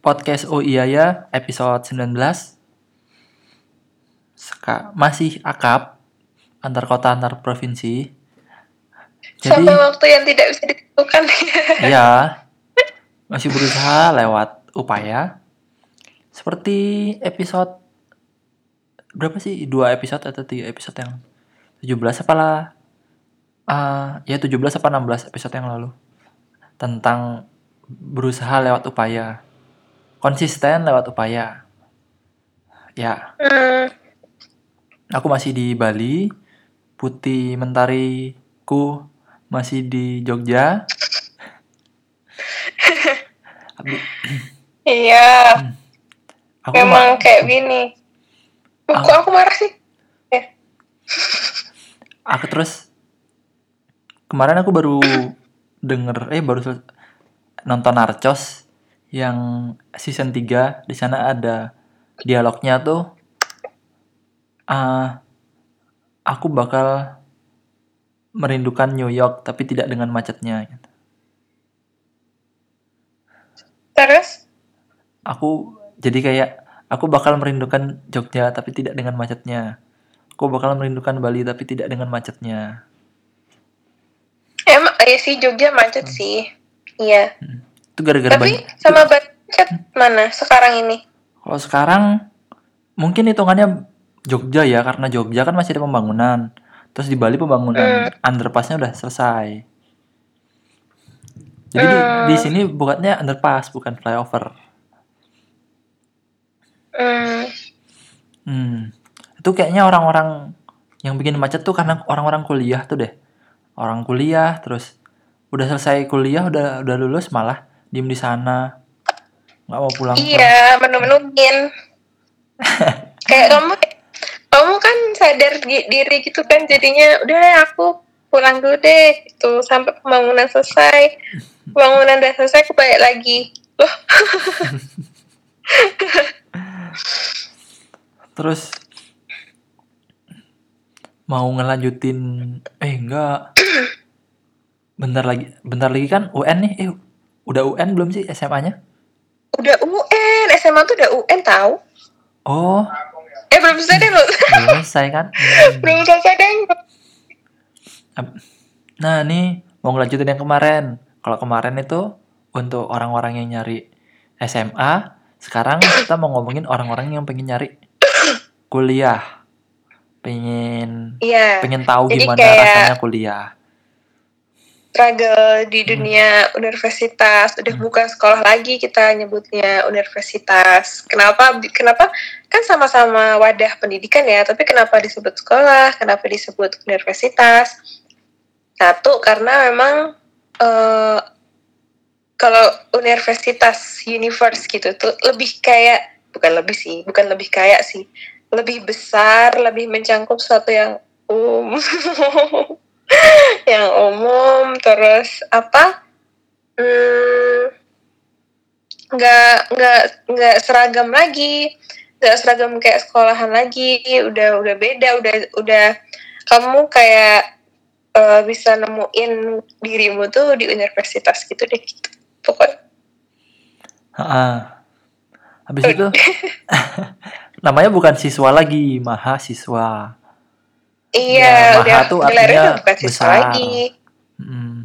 podcast Oh Iya Ya episode 19 Seka, masih akap antar kota antar provinsi. Jadi Sampai waktu yang tidak bisa ditentukan. ya masih berusaha lewat upaya seperti episode berapa sih? Dua episode atau tiga episode yang 17 apalah ah ya 17 apa 16 episode yang lalu tentang berusaha lewat upaya konsisten lewat upaya ya Hmm, aku masih di Bali Putih Mentariku masih di Jogja iya, aku memang ma- kayak gini. Ah. Kok aku marah sih? Ya. aku terus kemarin aku baru denger eh baru nonton Narcos yang season 3 di sana ada dialognya tuh ah aku bakal merindukan New York tapi tidak dengan macetnya gitu. Terus? aku jadi kayak aku bakal merindukan Jogja tapi tidak dengan macetnya aku bakal merindukan Bali tapi tidak dengan macetnya Emang, ya sih Jogja macet Hmm. sih. Iya. Itu gara-gara Tapi banyak sama macet mana sekarang ini? Kalau sekarang mungkin hitungannya Jogja ya karena Jogja kan masih ada pembangunan. Terus di Bali pembangunan underpassnya udah selesai. Jadi di, Hmm. di sini buatnya underpass bukan flyover. Hmm, Hmm. Itu kayaknya orang-orang yang bikin macet tuh karena orang-orang kuliah tuh deh. Orang kuliah terus udah selesai kuliah udah udah lulus malah diem di sana nggak mau pulang. iya, menu-menuin. kayak kamu, kamu kan sadar di- diri gitu kan, jadinya udah aku pulang dulu deh, gitu sampai pembangunan selesai. Pembangunan udah selesai, aku balik lagi. Loh, Terus mau ngelanjutin eh enggak. Bentar lagi bentar lagi kan UN nih. Eh udah UN belum sih SMA-nya? udah UN, SMA tuh udah UN tahu? Oh, Eh belum selesai deh loh, belum selesai kan? Hmm. belum selesai deh. Nah, nih mau ngelanjutin yang kemarin. Kalau kemarin itu untuk orang-orang yang nyari SMA, sekarang kita mau ngomongin orang-orang yang pengen nyari kuliah. Pengen Iya, pengen tahu Jadi gimana kayak- rasanya kuliah. Struggle di dunia universitas, udah bukan sekolah lagi kita nyebutnya universitas. Kenapa? Kenapa? Kan sama-sama wadah pendidikan ya, tapi kenapa disebut sekolah? Kenapa disebut universitas? Satu karena memang eh, kalau universitas universe gitu tuh lebih kayak bukan lebih sih, bukan lebih kayak sih, lebih besar, lebih mencangkup sesuatu yang umum, yang umum, terus apa? Hmm, nggak nggak nggak seragam lagi, nggak seragam kayak sekolahan lagi, udah udah beda, udah udah kamu kayak eh, bisa nemuin dirimu tuh di universitas gitu deh gitu. Pokoknya Ha-ha. Habis itu namanya bukan siswa lagi, mahasiswa. Iya Ya, udah maha tuh artinya udah bukan besar. lagi. Mm.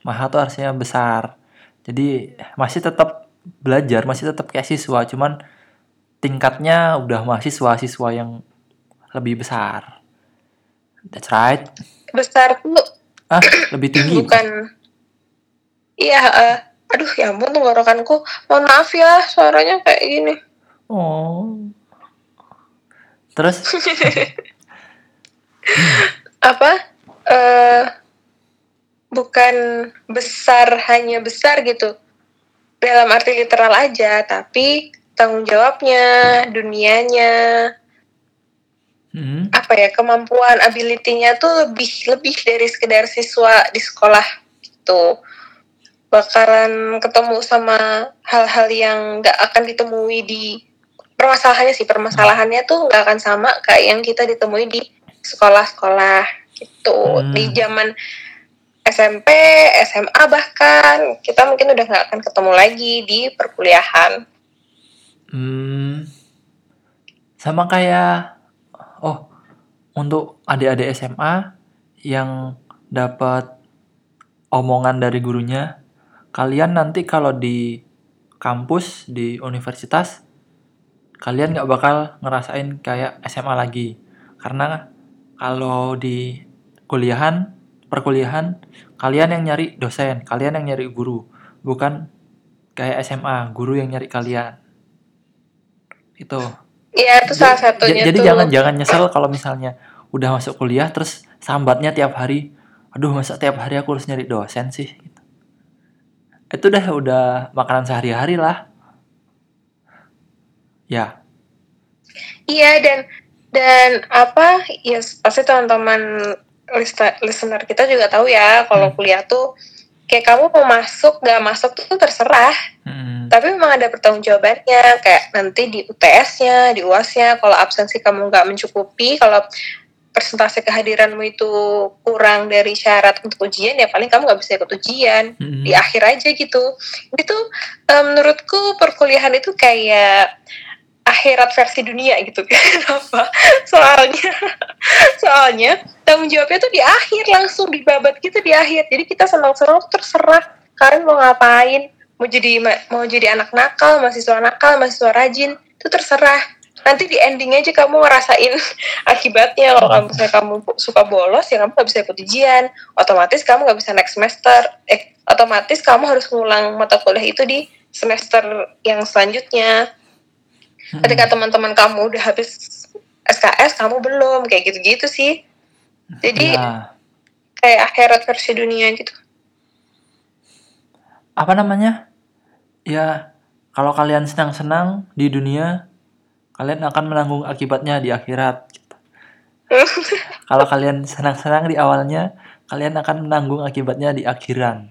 Maha tuh artinya besar. Jadi masih tetap belajar, masih tetap kayak siswa, cuman tingkatnya udah mahasiswa, siswa yang lebih besar. That's right. Besar tuh Ah, lebih tinggi. bukan iya eh, aduh ya ampun tenggorokanku mohon maaf ya suaranya kayak gini Oh. Terus apa? Eh bukan besar hanya besar gitu. Dalam arti literal aja tapi tanggung jawabnya dunianya. Hmm, apa ya kemampuan ability-nya tuh lebih lebih dari sekedar siswa di sekolah gitu. Bakalan ketemu sama hal-hal yang nggak akan ditemui di permasalahannya sih. Permasalahannya tuh nggak akan sama kayak yang kita ditemui di sekolah-sekolah gitu. Hmm. di zaman SMP SMA bahkan kita mungkin udah nggak akan ketemu lagi di perkuliahan. Hmm, sama kayak oh untuk adik-adik SMA yang dapat omongan dari gurunya, kalian nanti kalau di kampus di universitas kalian nggak bakal ngerasain kayak SMA lagi. Karena kalau di kuliahan perkuliahan kalian yang nyari dosen kalian yang nyari guru bukan kayak SMA guru yang nyari kalian. Itu. Iya, itu salah satunya jadi tuh. jangan jangan nyesel kalau misalnya udah masuk kuliah terus sambatnya tiap hari aduh masa tiap hari aku harus nyari dosen sih? Gitu. itu udah udah makanan sehari-hari lah. Ya. Iya dan dan apa ya pasti teman-teman listener kita juga tahu ya kalau Hmm. kuliah tuh kayak kamu mau masuk gak masuk tuh terserah Mm-mm. tapi memang ada pertanggungjawabannya kayak nanti di UTS-nya di UAS-nya kalau absensi kamu nggak mencukupi kalau persentase kehadiranmu itu kurang dari syarat untuk ujian ya paling kamu nggak bisa ikut ujian Mm-mm. di akhir aja gitu itu eh, menurutku perkuliahan itu kayak akhirat versi dunia gitu kenapa soalnya soalnya tanggung jawabnya tuh di akhir langsung dibabat gitu di akhir. Jadi kita senang-senang terserah kalian mau ngapain mau jadi ma- mau jadi anak nakal mahasiswa nakal mahasiswa rajin itu terserah. Nanti di ending aja kamu ngerasain akibatnya. Kalau kamu misalnya kamu suka bolos ya kamu nggak bisa ikut ujian. Otomatis kamu nggak bisa next semester eh otomatis kamu harus ngulang mata kuliah itu di semester yang selanjutnya Mm-mm. ketika teman-teman kamu udah habis SKS kamu belum kayak gitu-gitu sih. Jadi Ya, kayak akhirat versi dunia gitu. Apa namanya? Ya kalau kalian senang-senang di dunia kalian akan menanggung akibatnya di akhirat gitu. kalau kalian senang-senang di awalnya kalian akan menanggung akibatnya di akhiran.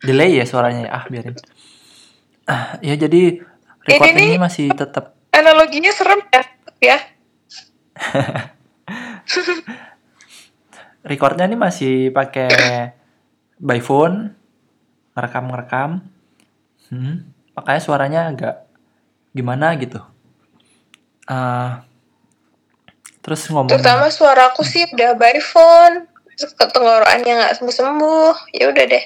Delay ya suaranya ya? Ah biarin ah ya jadi record Ini ini masih tetap. analoginya serem ya ya? Recordnya ini masih pakai by phone ngerekam ngerekam hmm, makanya suaranya agak gimana gitu. Ah, terus ngomong terutama suaraku sih udah by phone tenggorokannya nggak sembuh sembuh ya udah deh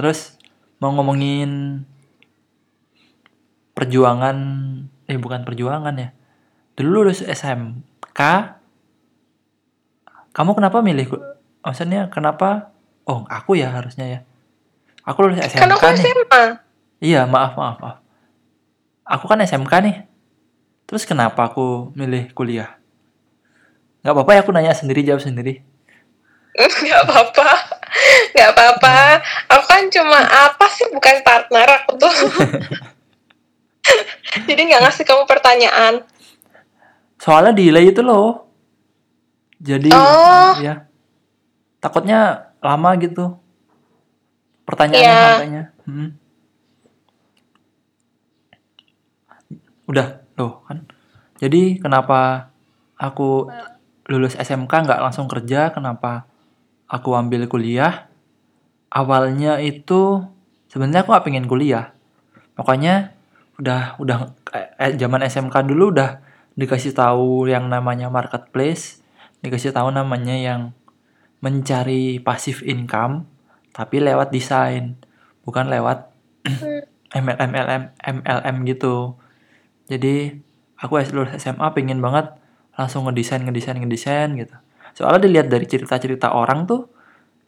terus mau ngomongin perjuangan eh bukan perjuangan ya dulu lulus SMK kamu kenapa milih maksudnya kenapa oh aku ya harusnya ya aku lulus SMK kan aku nih SMA Iya, maaf, maaf, maaf. Aku kan SMK nih. Terus kenapa aku milih kuliah? Nggak apa-apa ya aku nanya sendiri, jawab sendiri. nggak apa-apa nggak apa-apa aku kan cuma apa sih bukan partner aku tuh jadi nggak ngasih kamu pertanyaan Soalnya delay itu loh. Jadi, Oh. ya. Takutnya lama gitu. Pertanyaannya Iya. sampainya. Hmm. Udah, loh kan. Jadi kenapa aku lulus SMK nggak langsung kerja? Kenapa aku ambil kuliah? Awalnya itu sebenarnya aku nggak pengen kuliah. Makanya udah udah eh, zaman SMK dulu udah dikasih tahu yang namanya marketplace, dikasih tahu namanya yang mencari passive income tapi lewat desain, bukan lewat MLM MLM MLM gitu. Jadi aku lulus SMA pengen banget langsung ngedesain ngedesain ngedesain gitu. Soalnya dilihat dari cerita-cerita orang tuh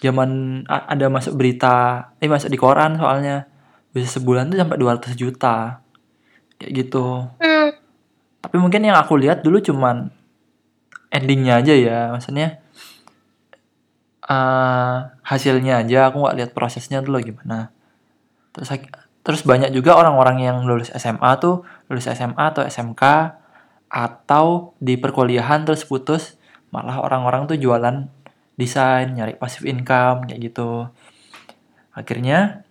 zaman ada masuk berita, eh masuk di koran soalnya bisa sebulan tuh sampai 200 juta. Kayak gitu. hmm, Tapi mungkin yang aku lihat dulu cuman endingnya aja ya, maksudnya eh hasilnya aja. Aku nggak lihat prosesnya dulu gimana. Terus terus banyak juga orang-orang yang lulus SMA tuh lulus SMA atau SMK atau di perkuliahan terus putus malah orang-orang tuh jualan desain nyari passive income kayak gitu. Akhirnya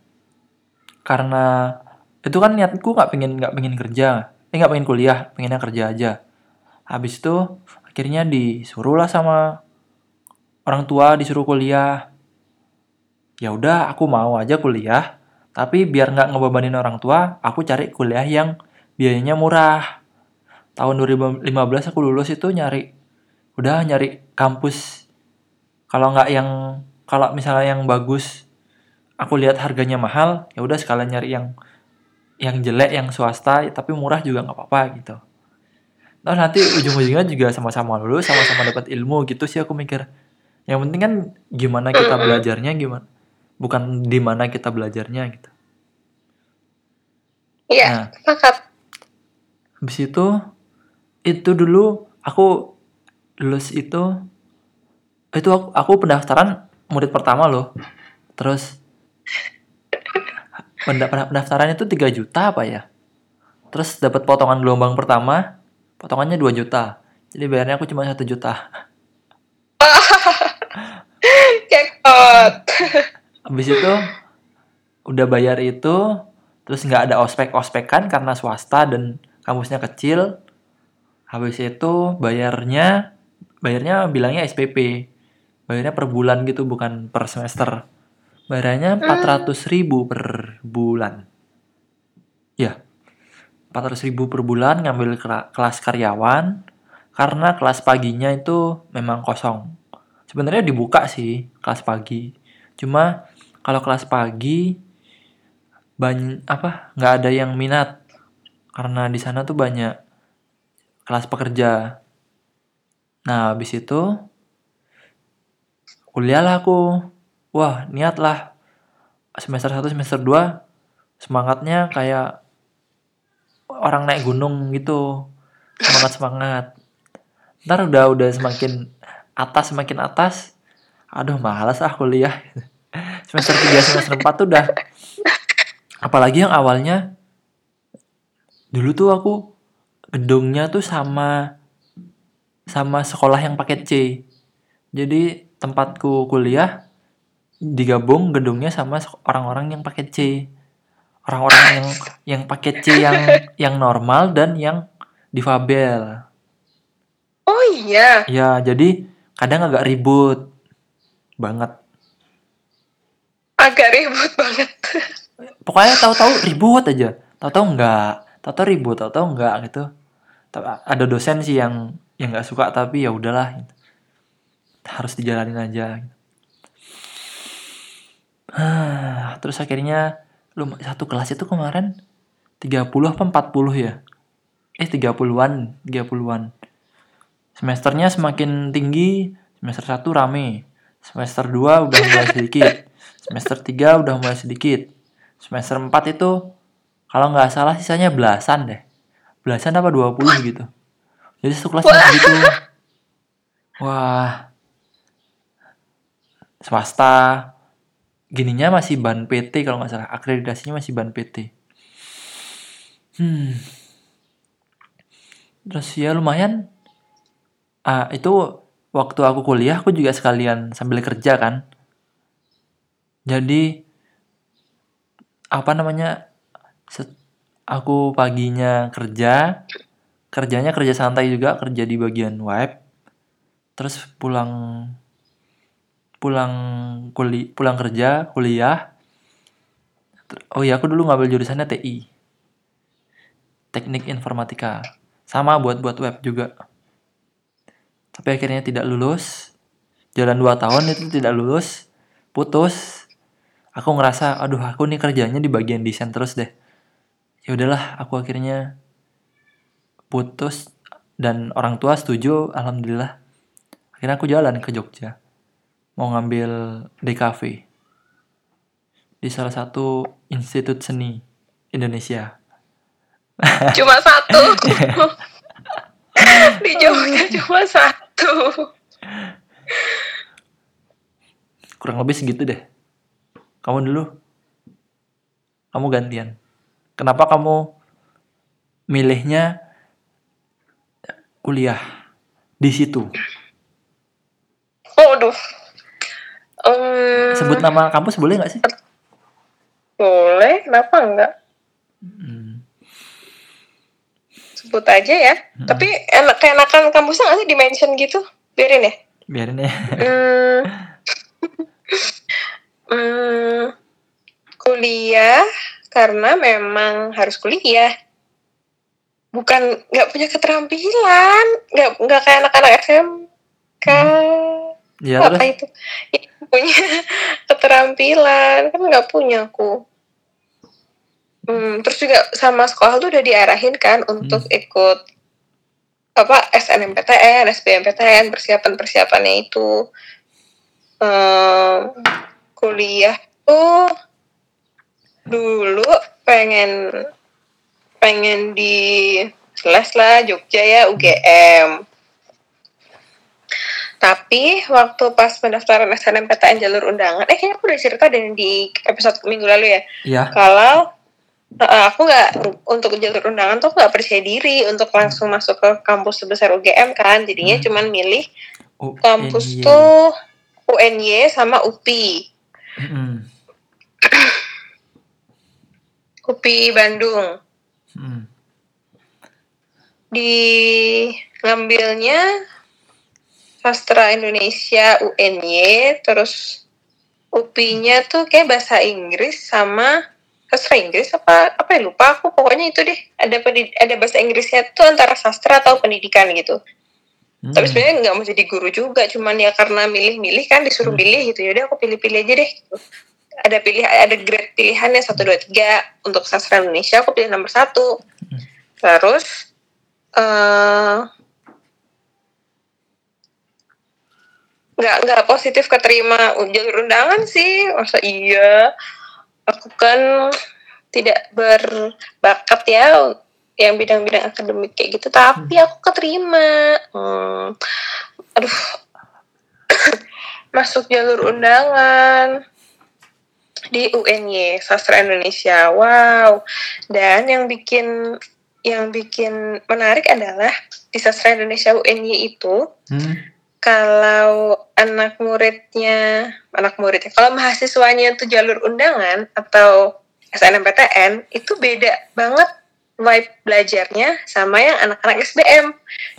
karena itu kan niatku nggak pengen nggak pengen kerja. Eh nggak pengen kuliah pengennya kerja aja. Habis itu akhirnya disuruh lah sama orang tua disuruh kuliah. Ya udah aku mau aja kuliah. Tapi biar nggak ngebebanin orang tua aku cari kuliah yang biayanya murah. Tahun 2015 aku lulus itu nyari udah nyari kampus kalau nggak yang kalau misalnya yang bagus aku lihat harganya mahal ya udah sekalian nyari yang yang jelek yang swasta tapi murah juga nggak apa-apa gitu Nah nanti ujung-ujungnya juga sama-sama lulus, sama-sama dapat ilmu gitu sih aku mikir. Yang penting kan gimana kita belajarnya gimana, bukan di mana kita belajarnya gitu. Iya, Nah. sepakat. Habis itu itu dulu aku lulus itu itu aku, aku pendaftaran murid pertama loh. Terus penda- pendaftaran itu 3 juta apa ya? Terus dapat potongan gelombang pertama, potongannya 2 juta. Jadi bayarnya aku cuma satu juta. Jackpot. Habis itu udah bayar itu, terus nggak ada ospek-ospekan karena swasta dan kampusnya kecil. Habis itu bayarnya bayarnya bilangnya SPP. Bayarnya per bulan gitu bukan per semester. Bayarnya 400.000 ribu per bulan. Ya. 400.000 ribu per bulan ngambil kela- kelas karyawan karena kelas paginya itu memang kosong. Sebenarnya dibuka sih kelas pagi. Cuma kalau kelas pagi banyak apa nggak ada yang minat karena di sana tuh banyak kelas pekerja. Nah habis itu kuliah lah aku. Wah niat lah. Semester 1 semester 2 semangatnya kayak orang naik gunung gitu. Semangat semangat ntar udah udah semakin atas semakin atas aduh malas ah kuliah. Semester 3 semester 4 tuh udah. Apalagi yang awalnya dulu tuh aku gedungnya tuh sama sama sekolah yang paket C. Jadi tempatku kuliah digabung gedungnya sama orang-orang yang paket C. Orang-orang yang yang paket C yang yang normal dan yang difabel. Oh iya. ya jadi kadang agak ribut banget. Agak ribut banget. pokoknya tahu-tahu ribut aja. Tahu-tahu enggak. Tahu-tahu ribut tahu-tahu enggak gitu. Ada dosen sih yang yang nggak suka tapi ya udahlah gitu. harus dijalanin aja gitu. Terus akhirnya lu satu kelas itu kemarin 30 apa 40 ya? Eh 30-an 30-an semesternya semakin tinggi semester 1 rame. Semester 2 udah mulai sedikit. Semester 3 udah mulai sedikit. Semester 4 itu kalau nggak salah sisanya belasan deh. Belasan apa 20 gitu jadi satu kelas gitu. Wah. Swasta. Gininya masih ban PT kalau nggak salah. Akreditasinya masih ban PT hmm. Terus ya lumayan. Ah itu waktu aku kuliah aku juga sekalian sambil kerja kan. Jadi apa namanya aku paginya kerja kerjanya kerja santai juga kerja di bagian web terus pulang pulang kuli pulang kerja kuliah. Oh iya aku dulu ngambil jurusannya TI teknik informatika. Sama buat buat web juga. Tapi akhirnya tidak lulus. Jalan dua tahun itu tidak lulus putus. Aku ngerasa aduh aku nih kerjanya di bagian desain terus deh. Ya udahlah aku akhirnya putus dan orang tua setuju alhamdulillah. Akhirnya aku jalan ke Jogja mau ngambil DKV di salah satu institut seni Indonesia. Cuma satu. Di Jogja cuma satu. kurang lebih segitu deh. Kamu dulu? Kamu gantian. Kenapa kamu milihnya kuliah di situ Waduh. Em, sebut nama kampus boleh nggak sih boleh, kenapa enggak? Hmm, Sebut aja ya. Mm-mm. Tapi enak keenakan kampusnya nggak sih di mention gitu? Biarin ya. biarin ya Hmm. Hmm, kuliah karena memang harus kuliah. Bukan nggak punya keterampilan, nggak nggak kayak anak-anak SMK. Ya apa itu? Ya, punya keterampilan kan nggak punya aku. Hmm, terus juga sama sekolah tuh udah diarahin kan untuk ikut apa SNMPTN, SBMPTN, persiapan-persiapannya itu. Em, kuliah tuh dulu pengen pengen di les lah Jogja ya UGM. Tapi waktu pas pendaftaran SNMPTN jalur undangan, eh kayaknya aku udah cerita deh di episode minggu lalu ya. ya Kalau uh, aku nggak untuk jalur undangan tuh nggak percaya diri untuk langsung masuk ke kampus sebesar UGM kan, jadinya Hmm. cuman milih Oh, kampus tuh UNY sama UPI, Mm-mm. UPI Bandung. Mm. Di ngambilnya sastra Indonesia UNY, terus UPI-nya tuh kayak bahasa Inggris sama sastra Inggris apa apa ya lupa aku pokoknya itu deh ada pendid- ada bahasa Inggrisnya tuh antara sastra atau pendidikan gitu. Mm. Tapi sebenarnya nggak mau jadi guru juga, cuman ya karena milih-milih kan disuruh Hmm. pilih gitu. Yaudah aku pilih-pilih aja deh. gitu. Ada pilih ada grade pilihannya satu dua tiga. Untuk sastra Indonesia aku pilih nomor satu. Terus eh nggak nggak positif keterima jalur undangan sih. Masa iya? Aku kan tidak berbakat ya yang bidang-bidang akademik kayak gitu. Tapi aku keterima. Hmm, aduh. Masuk jalur undangan di UNY Sastra Indonesia wow dan yang bikin yang bikin menarik adalah di Sastra Indonesia UNY itu Mm. kalau anak muridnya anak muridnya kalau mahasiswanya itu jalur undangan atau SNMPTN itu beda banget vibe belajarnya sama yang anak-anak SBM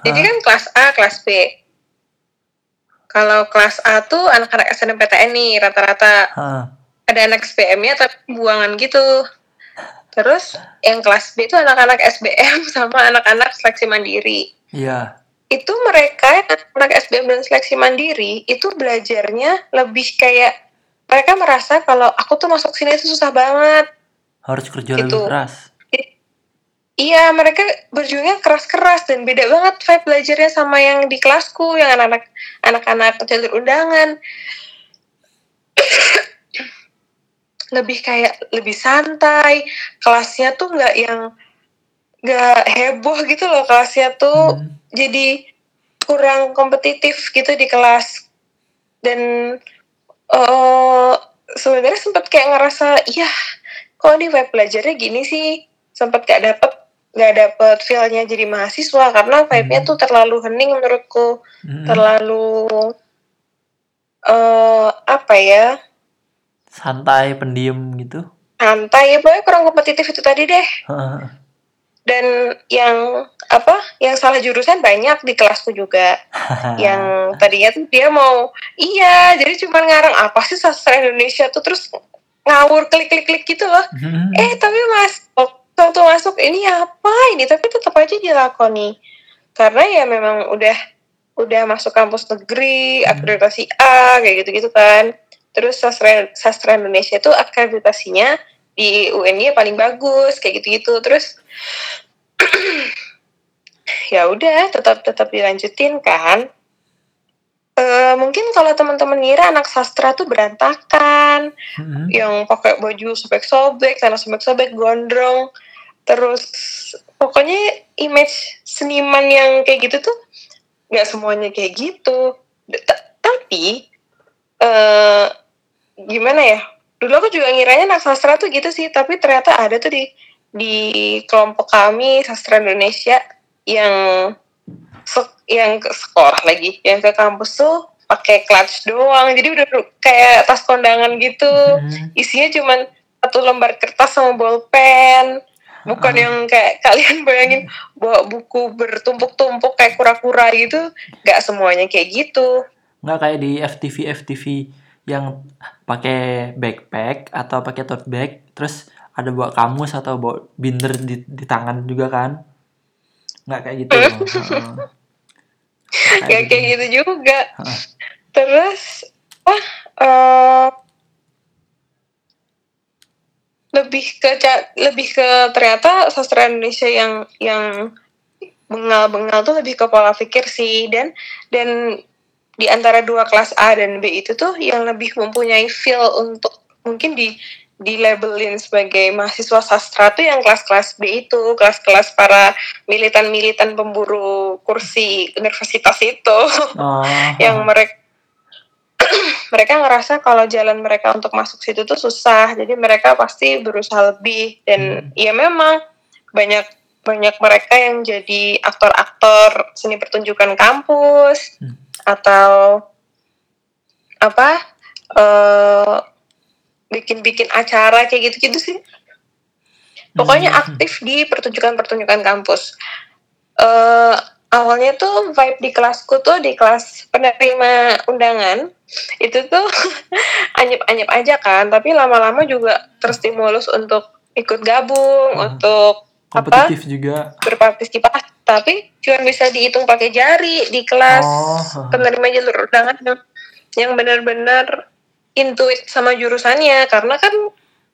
jadi Hah? kan kelas A kelas B kalau kelas A tuh anak-anak SNMPTN nih rata-rata Hah. Ada anak SBM-nya tapi buangan gitu terus yang kelas B itu anak-anak SBM sama anak-anak seleksi mandiri Iya. itu mereka anak SBM dan seleksi mandiri itu belajarnya lebih kayak mereka merasa kalau aku tuh masuk sini itu susah banget. Harus kerja Gitu. lebih keras. Iya, mereka berjuangnya keras-keras dan beda banget vibe belajarnya sama yang di kelasku, yang anak-anak anak-anak jalur undangan. Lebih kayak lebih santai, kelasnya tuh nggak yang nggak heboh gitu loh kelasnya tuh Hmm. jadi kurang kompetitif gitu di kelas dan eh sebenarnya sempat kayak ngerasa iya kok di web belajarnya gini sih sempat gak dapet gak dapet feelnya jadi mahasiswa karena vibe-nya Hmm. tuh terlalu hening menurutku Mm. terlalu eh apa ya Santai, pendiam gitu. santai ya pokoknya kurang kompetitif itu tadi deh. Dan yang apa yang salah jurusan banyak di kelasku juga. Yang tadinya tuh dia mau iya jadi cuma ngarang apa sih sastra Indonesia tuh? Terus ngawur klik klik klik gitu loh. Mm. eh tapi mas waktu masuk ini apa ini? Tapi tetap aja dilakoni. Karena ya memang udah udah masuk kampus negeri Hmm. akreditasi A kayak gitu gitu kan terus sastra sastra Indonesia tuh akreditasinya di UNY paling bagus kayak gitu gitu terus ya udah tetap tetap dilanjutin kan Eh, mungkin kalau teman-teman ngira anak sastra tuh berantakan Mm. yang pakai baju sobek-sobek, celana sobek-sobek, gondrong, terus pokoknya image seniman yang kayak gitu tuh nggak semuanya kayak gitu. Ta- Tapi eh gimana ya? Dulu aku juga ngiranya anak sastra tuh gitu sih, tapi ternyata ada tuh di di kelompok kami sastra Indonesia yang sek- yang ke sekolah lagi, yang ke kampus tuh pakai clutch doang. Jadi udah kayak tas kondangan gitu Mm. isinya cuman satu lembar kertas sama bolpen bukan Ah. yang kayak kalian bayangin bawa buku bertumpuk-tumpuk kayak kura-kura gitu nggak semuanya kayak gitu Nggak kayak di FTV FTV yang pakai backpack atau pakai tote bag terus ada bawa kamus atau bawa binder di, di tangan juga kan? Nggak kayak gitu. Ya kayak gitu. juga. Heeh. terus ah eh, lebih ke lebih ke ternyata sastra Indonesia yang yang bengal-bengal tuh lebih ke pola pikir sih dan dan di antara dua kelas A dan B itu tuh yang lebih mempunyai feel untuk mungkin di di labelin sebagai mahasiswa sastra tuh yang kelas-kelas B itu kelas-kelas para militan-militan pemburu kursi universitas itu. Oh, yang mereka mereka ngerasa kalau jalan mereka untuk masuk situ tuh susah. Jadi mereka pasti berusaha lebih dan ya memang banyak banyak mereka yang jadi aktor-aktor seni pertunjukan kampus Hmm. atau apa eh bikin-bikin acara kayak gitu-gitu sih pokoknya Hmm. aktif di pertunjukan-pertunjukan kampus eh awalnya tuh vibe di kelasku tuh di kelas penerima undangan itu tuh anyep-anyep aja kan tapi lama-lama juga terstimulus untuk ikut gabung Hmm. untuk apa? kompetitif juga. Berpartisipasi. Tapi cuma bisa dihitung pakai jari di kelas. Oh. penerima jalur undangan yang, yang benar-benar intuit sama jurusannya. Karena kan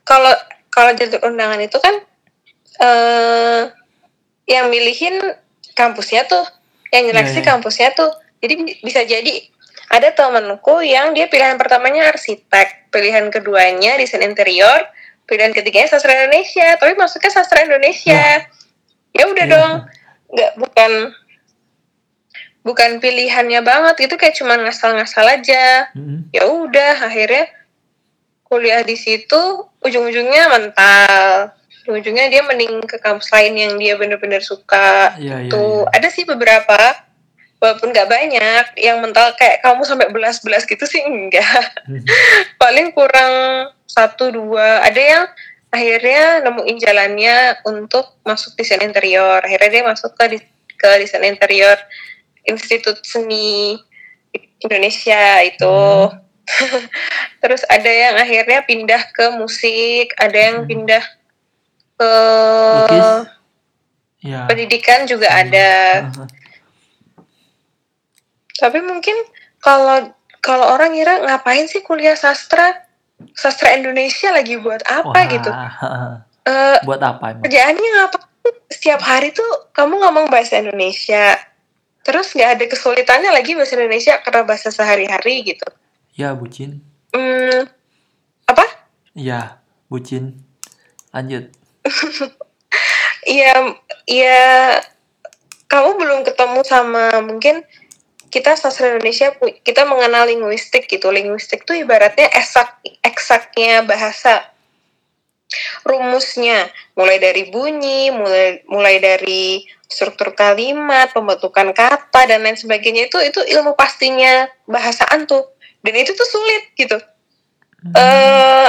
kalau kalau jalur undangan itu kan eh yang milihin kampusnya tuh yang Iya, nyeleksi iya. kampusnya tuh. Jadi bi- bisa jadi ada temanku yang dia pilihan pertamanya arsitek pilihan keduanya desain interior pilihan ketiganya sastra Indonesia tapi masuknya sastra Indonesia ya udah Iya. dong nggak bukan bukan pilihannya banget itu kayak cuman ngasal-ngasal aja Mm-mm. ya udah akhirnya kuliah di situ ujung-ujungnya mental ujung-ujungnya dia mending ke kampus lain yang dia bener-bener suka Iya, iya, tuh iya. ada sih beberapa walaupun nggak banyak yang mental kayak kamu sampai belas-belas gitu sih enggak Hmm. paling kurang satu dua ada yang akhirnya nemuin jalannya untuk masuk desain interior akhirnya dia masuk ke ke desain interior Institut Seni Indonesia itu Hmm. terus ada yang akhirnya pindah ke musik ada yang Hmm. pindah ke Lukis? Ya. pendidikan juga Hmm. ada Heeh. Tapi mungkin kalau kalau orang kira ngapain sih kuliah sastra sastra Indonesia lagi buat apa Wah, gitu. Eh, Buat apa emang? kerjaannya ngapa setiap hari tuh kamu ngomong bahasa Indonesia terus nggak ada kesulitannya lagi bahasa Indonesia karena bahasa sehari-hari gitu Ya, bucin. hmm, apa Ya, bucin. Lanjut. Iya, iya. Kamu belum ketemu sama mungkin kita sastra Indonesia kita mengenal linguistik gitu. Linguistik tuh ibaratnya eksak eksaknya bahasa. Rumusnya mulai dari bunyi, mulai mulai dari struktur kalimat, pembentukan kata dan lain sebagainya itu itu ilmu pastinya bahasaan tuh. Dan itu tuh sulit gitu. eh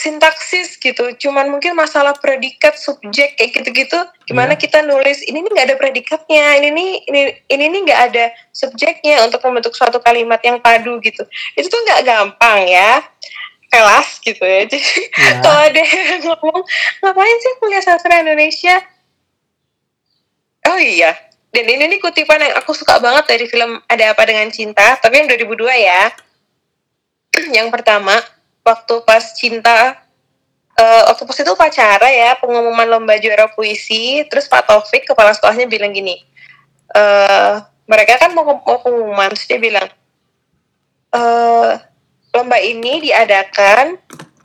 sintaksis gitu. Cuman mungkin masalah predikat subjek kayak gitu-gitu gimana Iya. kita nulis ini nih nggak ada predikatnya ini nih ini ini nih nggak ada subjeknya untuk membentuk suatu kalimat yang padu gitu. Itu tuh nggak gampang ya kelas gitu ya. Jadi Ya. kalau ada yang ngomong ngapain sih kuliah sastra Indonesia? Oh iya dan ini nih kutipan yang aku suka banget dari film Ada Apa Dengan Cinta tapi yang 2002 ya. Yang pertama waktu pas cinta eh, waktu pas itu upacara ya pengumuman lomba juara puisi terus Pak Taufik kepala sekolahnya bilang gini eh mereka kan mau, mau pengumuman terus dia bilang eh lomba ini diadakan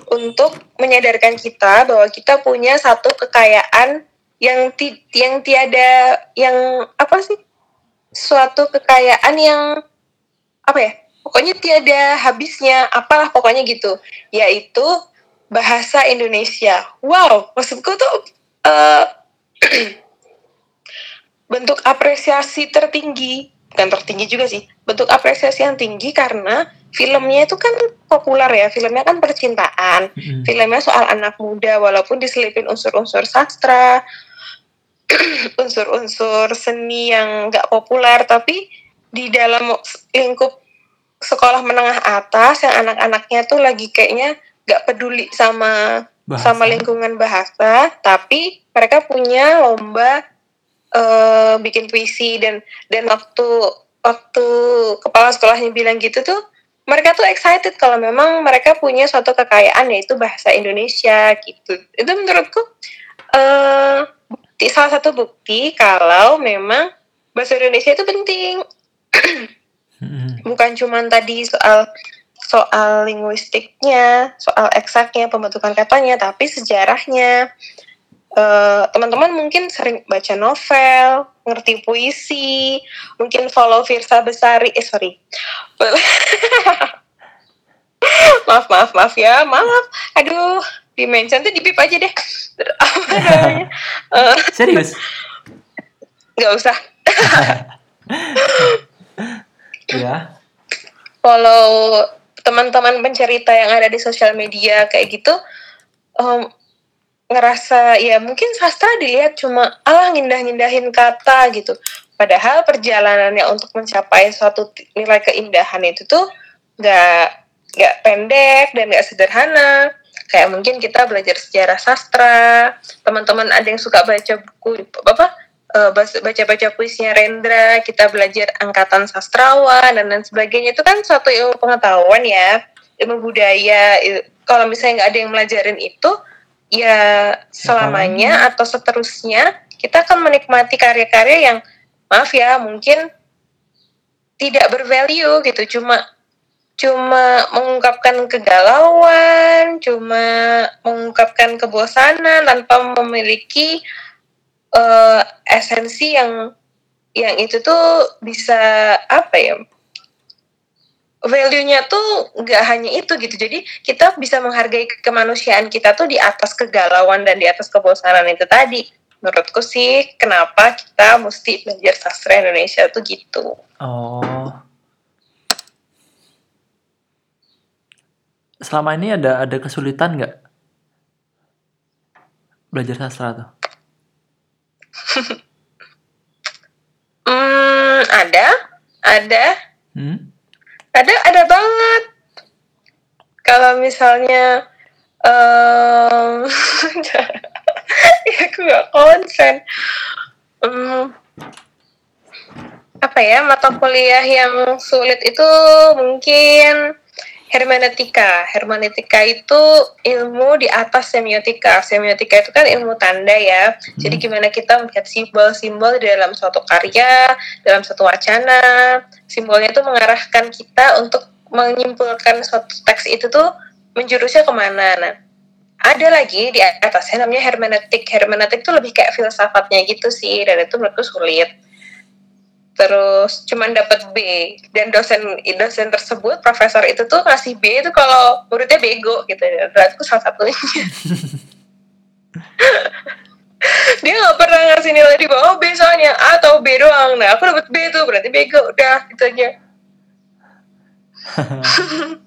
untuk menyadarkan kita bahwa kita punya satu kekayaan yang ti yang tiada yang apa sih? Suatu kekayaan yang apa ya pokoknya tiada habisnya apalah pokoknya gitu. Yaitu bahasa Indonesia. Wow maksudku tuh eh, bentuk apresiasi tertinggi. Bukan tertinggi juga sih. Bentuk apresiasi yang tinggi karena filmnya itu kan populer ya. Filmnya kan percintaan. Mm-mm. filmnya soal anak muda walaupun diselipin unsur-unsur sastra unsur-unsur seni yang nggak populer tapi di dalam lingkup sekolah menengah atas yang anak-anaknya tuh lagi kayaknya nggak peduli sama Bahasa. sama lingkungan bahasa, tapi mereka punya lomba eh, bikin puisi dan dan waktu waktu kepala sekolahnya bilang gitu tuh mereka tuh excited kalau memang mereka punya suatu kekayaan yaitu bahasa Indonesia gitu. Itu menurutku bukti salah satu bukti kalau memang bahasa Indonesia itu penting Mm-mm. bukan cuman tadi soal soal linguistiknya, soal eksaknya, pembentukan katanya, tapi sejarahnya. Eh, Teman-teman mungkin sering baca novel, ngerti puisi, mungkin follow Virsa Besari, eh sorry. maaf, maaf, maaf ya, maaf. Aduh, di mention tuh di pip aja deh. Apa namanya? Eh, Serius? Nggak usah. Ya. follow teman-teman pencerita yang ada di sosial media kayak gitu em, ngerasa ya mungkin sastra dilihat cuma alah ngindah-ngindahin kata gitu. Padahal perjalanannya untuk mencapai suatu nilai keindahan itu tuh nggak nggak pendek dan nggak sederhana. Kayak mungkin kita belajar sejarah sastra teman-teman ada yang suka baca buku apa baca-baca puisinya Rendra, kita belajar angkatan sastrawan dan lain sebagainya itu kan suatu ilmu pengetahuan ya, ilmu budaya. Kalau misalnya nggak ada yang melajarin itu, ya selamanya atau seterusnya kita akan menikmati karya-karya yang maaf ya mungkin tidak bervalue gitu, cuma cuma mengungkapkan kegalauan, cuma mengungkapkan kebosanan tanpa memiliki eh, esensi yang yang itu tuh bisa apa ya value-nya tuh nggak hanya itu gitu jadi kita bisa menghargai kemanusiaan kita tuh di atas kegalauan dan di atas kebosanan itu tadi menurutku sih kenapa kita mesti belajar sastra Indonesia tuh gitu Oh. Selama ini ada ada kesulitan nggak belajar sastra tuh? hmm ada ada. Hmm? ada ada banget. Kalau misalnya em ya aku gak konsen. Em, apa ya mata kuliah yang sulit itu mungkin hermeneutika hermeneutika itu ilmu di atas semiotika. Semiotika itu kan ilmu tanda ya. Jadi gimana kita melihat simbol-simbol di dalam suatu karya dalam suatu wacana. Simbolnya itu mengarahkan kita untuk menyimpulkan suatu teks itu tuh menjurusnya ke mana. Nah ada lagi di atasnya namanya hermeneutik hermeneutik itu lebih kayak filsafatnya gitu sih dan itu menurutku sulit terus cuman dapat B. Dan dosen dosen tersebut profesor itu tuh ngasih B itu kalau muridnya bego gitu. Berarti aku salah satunya. Dia nggak pernah ngasih nilai di bawah B soalnya. A atau B doang. Nah aku dapat B tuh berarti bego. Udah gitu aja.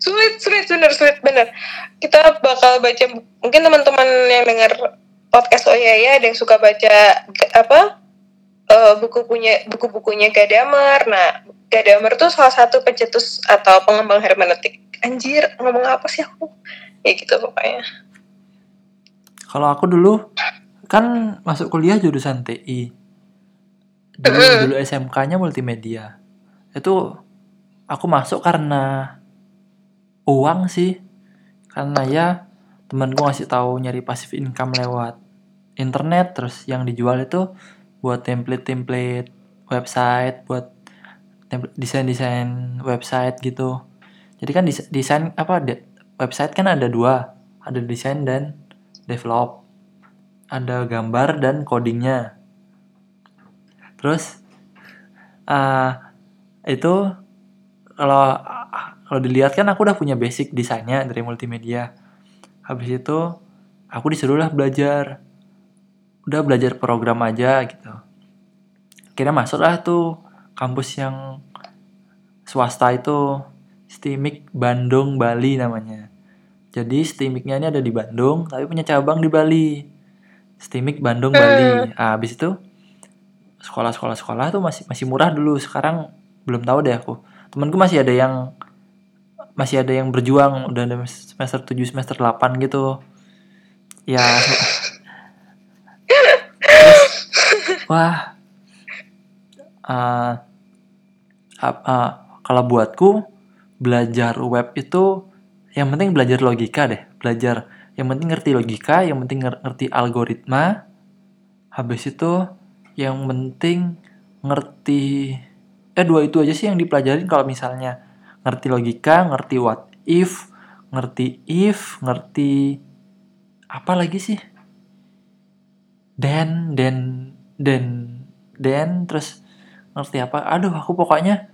Sulit sulit bener sulit bener. Kita bakal baca mungkin teman-teman yang dengar podcast oh ya ya ada yang suka baca apa eh, buku punya buku-bukunya Gadamer nah Gadamer tuh salah satu pencetus atau pengembang hermeneutik anjir ngomong apa sih aku ya gitu pokoknya Kalau aku dulu kan masuk kuliah jurusan TI. Dulu, dulu SMK-nya multimedia. Itu aku masuk karena uang sih. Karena ya temanku ngasih tahu nyari passive income lewat internet terus yang dijual itu buat template-template website, buat desain-desain website gitu. Jadi kan des- desain apa de- website kan ada dua, ada desain dan develop. Ada gambar dan codingnya. Terus ah itu kalau kalau dilihat kan aku udah punya basic desainnya dari multimedia. Habis itu aku disuruhlah belajar. Udah belajar program aja gitu. Akhirnya masuklah tuh kampus yang swasta itu STIMIK Bandung Bali namanya. Jadi STIMIK-nya ini ada di Bandung tapi punya cabang di Bali. STIMIK Bandung Bali. Ah, habis itu sekolah-sekolah sekolah tuh masih masih murah dulu. Sekarang belum tahu deh aku. temanku masih ada yang masih ada yang berjuang udah ada semester 7 semester 8 gitu ya terus, wah. Uh, uh, kalau buatku belajar web itu yang penting belajar logika deh. Belajar yang penting ngerti logika yang penting ngerti algoritma. Habis itu yang penting ngerti eh dua itu aja sih yang dipelajarin. Kalau misalnya ngerti logika ngerti what if ngerti if ngerti apa lagi sih? Then then then then terus ngerti apa? Aduh aku pokoknya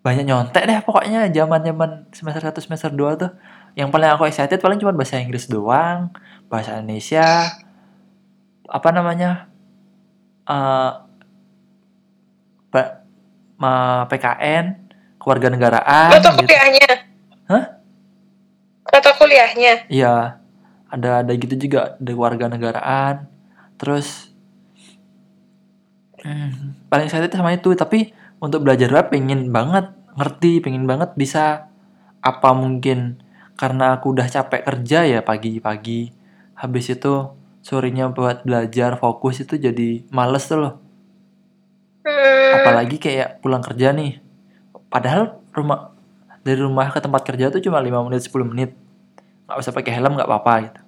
banyak nyontek deh pokoknya zaman zaman semester 1 semester 2 tuh. Yang paling aku excited paling cuma bahasa Inggris doang bahasa Indonesia apa namanya uh, PKN keluarga negaraan atau gitu. kuliahnya? Hah? Atau kuliahnya? Iya ada ada gitu juga ada keluarga negaraan terus hmm, paling excited sama itu tapi untuk belajar web pengen banget ngerti pengen banget bisa apa mungkin. Karena aku udah capek kerja ya pagi-pagi. Habis itu sorenya buat belajar fokus itu jadi males tuh loh. Apalagi kayak pulang kerja nih. Padahal rumah dari rumah ke tempat kerja tuh cuma 5 menit 10 menit. Nggak usah pakai helm nggak apa-apa gitu.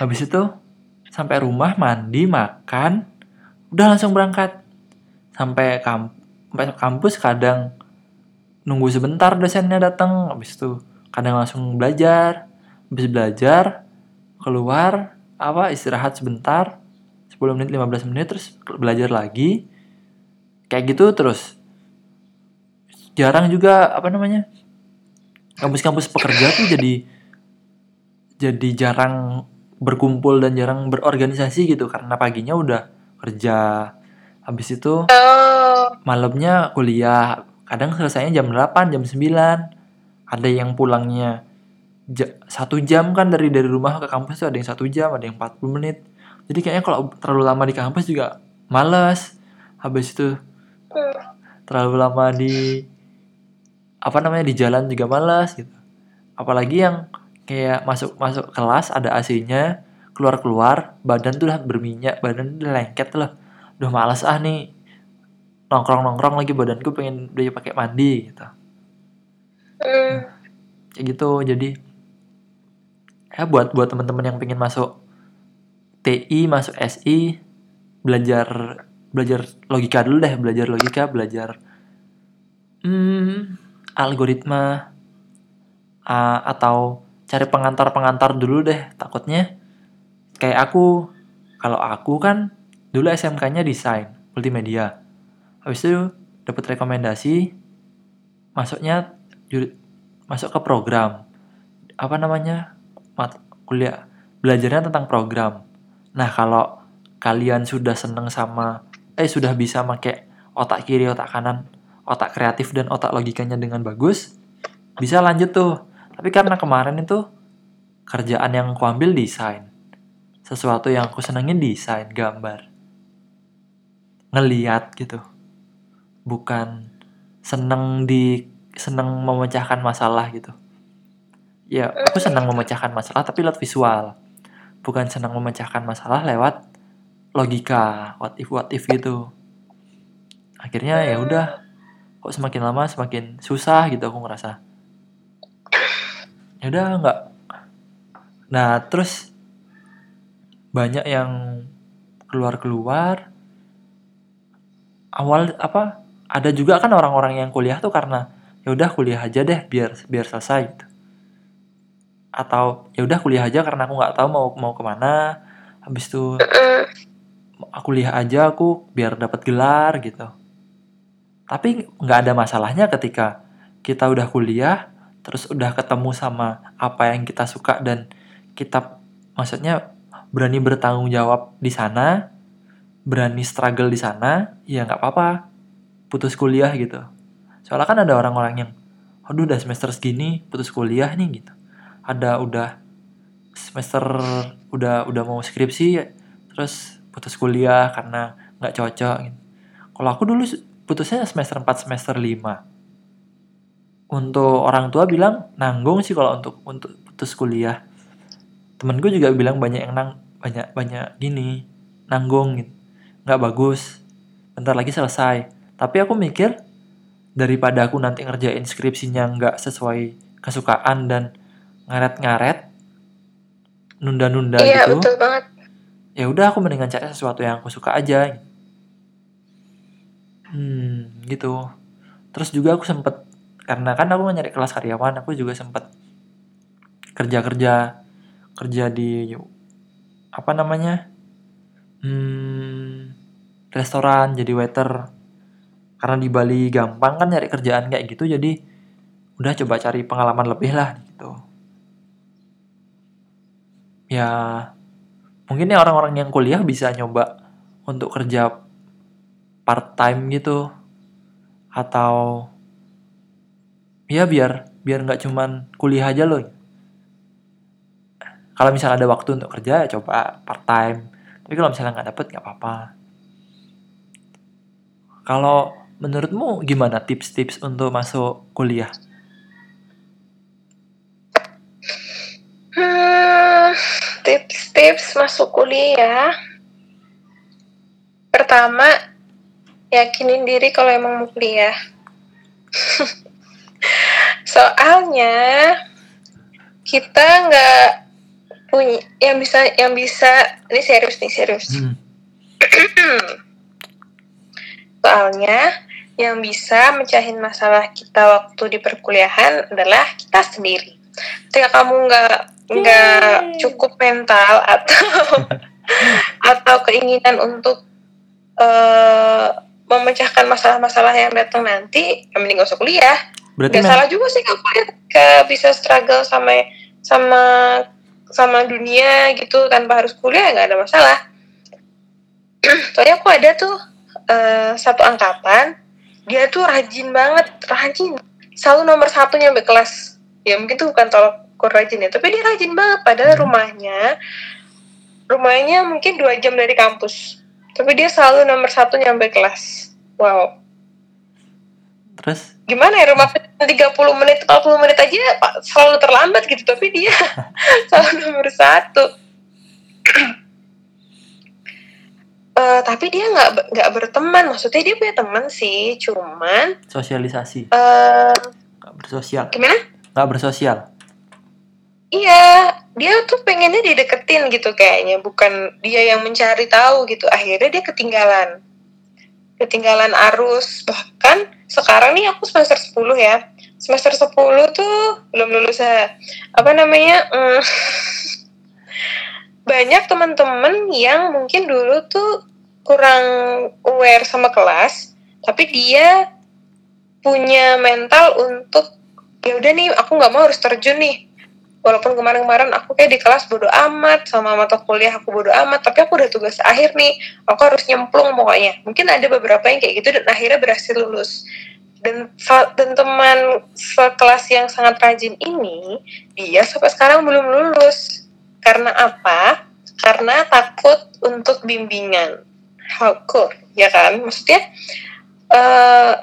Habis itu sampai rumah mandi makan udah langsung berangkat. Sampai kamp kampus kadang nunggu sebentar dosennya datang. Habis itu kadang langsung belajar. Habis belajar keluar apa istirahat sebentar. 10 menit 15 menit terus belajar lagi. Kayak gitu terus. Jarang juga apa namanya kampus-kampus pekerja tuh jadi jadi jarang berkumpul dan jarang berorganisasi gitu. Karena paginya udah kerja. Habis itu oh. malamnya kuliah. Kadang selesainya jam 8 jam 9 ada yang pulangnya satu jam kan dari dari rumah ke kampus tuh ada yang satu jam ada yang 40 menit. Jadi kayaknya kalau terlalu lama di kampus juga males. Habis itu hmm. terlalu lama di apa namanya di jalan juga malas gitu. Apalagi yang kayak masuk masuk kelas ada AC-nya keluar keluar badan tuh udah berminyak badan udah lengket lah. Udah malas ah nih. Nongkrong nongkrong lagi badanku pengen udah pakai mandi gitu. Mm. kayak gitu jadi ya buat buat teman-teman yang pengen masuk TI masuk SI belajar belajar logika dulu deh belajar logika belajar hmm, algoritma uh, atau cari pengantar-pengantar dulu deh takutnya kayak aku kalau aku kan dulu SMK-nya desain multimedia. Habis itu dapat rekomendasi masuknya masuk ke program. Apa namanya? Mat kuliah. Belajarnya tentang program. Nah kalau kalian sudah seneng sama eh sudah bisa make otak kiri otak kanan otak kreatif dan otak logikanya dengan bagus, bisa lanjut tuh. Tapi karena kemarin itu kerjaan yang aku ambil desain. Sesuatu yang aku senengin desain, gambar. Ngeliat gitu. Bukan seneng di seneng memecahkan masalah gitu. Ya, aku senang memecahkan masalah tapi lewat visual. Bukan senang memecahkan masalah lewat logika, what if what if gitu. Akhirnya ya udah kok semakin lama semakin susah gitu aku ngerasa ya udah nggak nah terus banyak yang keluar keluar awal apa ada juga kan orang-orang yang kuliah tuh karena ya udah kuliah aja deh biar biar selesai gitu. Atau ya udah kuliah aja karena aku nggak tahu mau mau ke mana. Habis itu aku kuliah aja aku biar dapat gelar gitu. Tapi nggak ada masalahnya ketika kita udah kuliah, terus udah ketemu sama apa yang kita suka dan kita maksudnya berani bertanggung jawab di sana, berani struggle di sana, ya nggak apa-apa, putus kuliah gitu. Soalnya kan ada orang-orang yang, aduh udah semester segini putus kuliah nih gitu. Ada udah semester udah udah mau skripsi, terus putus kuliah karena nggak cocok. Gitu. Kalau aku dulu putusnya semester 4 semester 5 untuk orang tua bilang nanggung sih kalau untuk untuk putus kuliah temen gue juga bilang banyak yang nang banyak banyak gini nanggung gitu. Nggak bagus. Bentar lagi selesai. Tapi aku mikir daripada aku nanti ngerjain skripsinya nggak sesuai kesukaan dan ngaret-ngaret nunda-nunda Iya gitu betul banget. ya udah aku mendingan cari sesuatu yang aku suka aja. Hmm gitu. Terus juga aku sempet karena kan aku nyari kelas karyawan aku juga sempet kerja kerja kerja di apa namanya? Hmm, restoran jadi waiter. Karena di Bali gampang kan nyari kerjaan kayak gitu jadi udah coba cari pengalaman lebih lah gitu. Ya mungkin ya orang-orang yang kuliah bisa nyoba untuk kerja part time gitu. Atau ya biar biar nggak cuman kuliah aja loh kalau misalnya ada waktu untuk kerja ya coba part time tapi kalau misalnya nggak dapet nggak apa-apa kalau menurutmu gimana tips-tips untuk masuk kuliah Hmm, tips-tips masuk kuliah. Pertama, yakinin diri kalau emang mau kuliah. Soalnya kita nggak punya yang bisa yang bisa ini serius nih serius. hmm. Soalnya yang bisa mencahin masalah kita waktu di perkuliahan adalah kita sendiri. Ketika kamu nggak nggak cukup mental atau atau keinginan untuk eh, memecahkan masalah-masalah yang datang nanti, ya mending gak usah kuliah. berarti Gak salah juga sih kamu ya, ke bisa struggle sama sama sama dunia gitu tanpa harus kuliah nggak ada masalah. Soalnya aku ada tuh eh, satu angkatan, dia tuh rajin banget, rajin. Selalu nomor satu nyampe kelas. Ya mungkin tuh bukan tolak ukur rajin ya, tapi dia rajin banget. Padahal Hmm. rumahnya, rumahnya mungkin dua jam dari kampus. Tapi dia selalu nomor satu nyampe kelas. Wow terus? Gimana ya rumah 30 menit 40 menit aja Pak, selalu terlambat gitu tapi dia selalu nomor satu. Eh, tapi dia nggak nggak berteman. Maksudnya dia punya teman sih cuman sosialisasi. eh nggak bersosial. gimana? Nggak bersosial? Iya dia tuh pengennya dideketin gitu kayaknya bukan dia yang mencari tahu gitu. Akhirnya dia ketinggalan. Ketinggalan arus bahkan sekarang nih aku semester 10 ya. Semester 10 tuh belum lulus ya. Apa namanya mm, banyak teman-teman yang mungkin dulu tuh kurang aware sama kelas tapi dia punya mental untuk ya udah nih aku nggak mau harus terjun nih walaupun kemarin-kemarin aku kayak di kelas bodo amat sama mata kuliah aku bodo amat tapi aku udah tugas akhir nih. Aku harus nyemplung pokoknya. Mungkin ada beberapa yang kayak gitu dan akhirnya berhasil lulus. Dan dan teman sekelas yang sangat rajin ini dia sampai sekarang belum lulus. Karena apa? Karena takut untuk bimbingan. Could ya kan? Maksudnya eh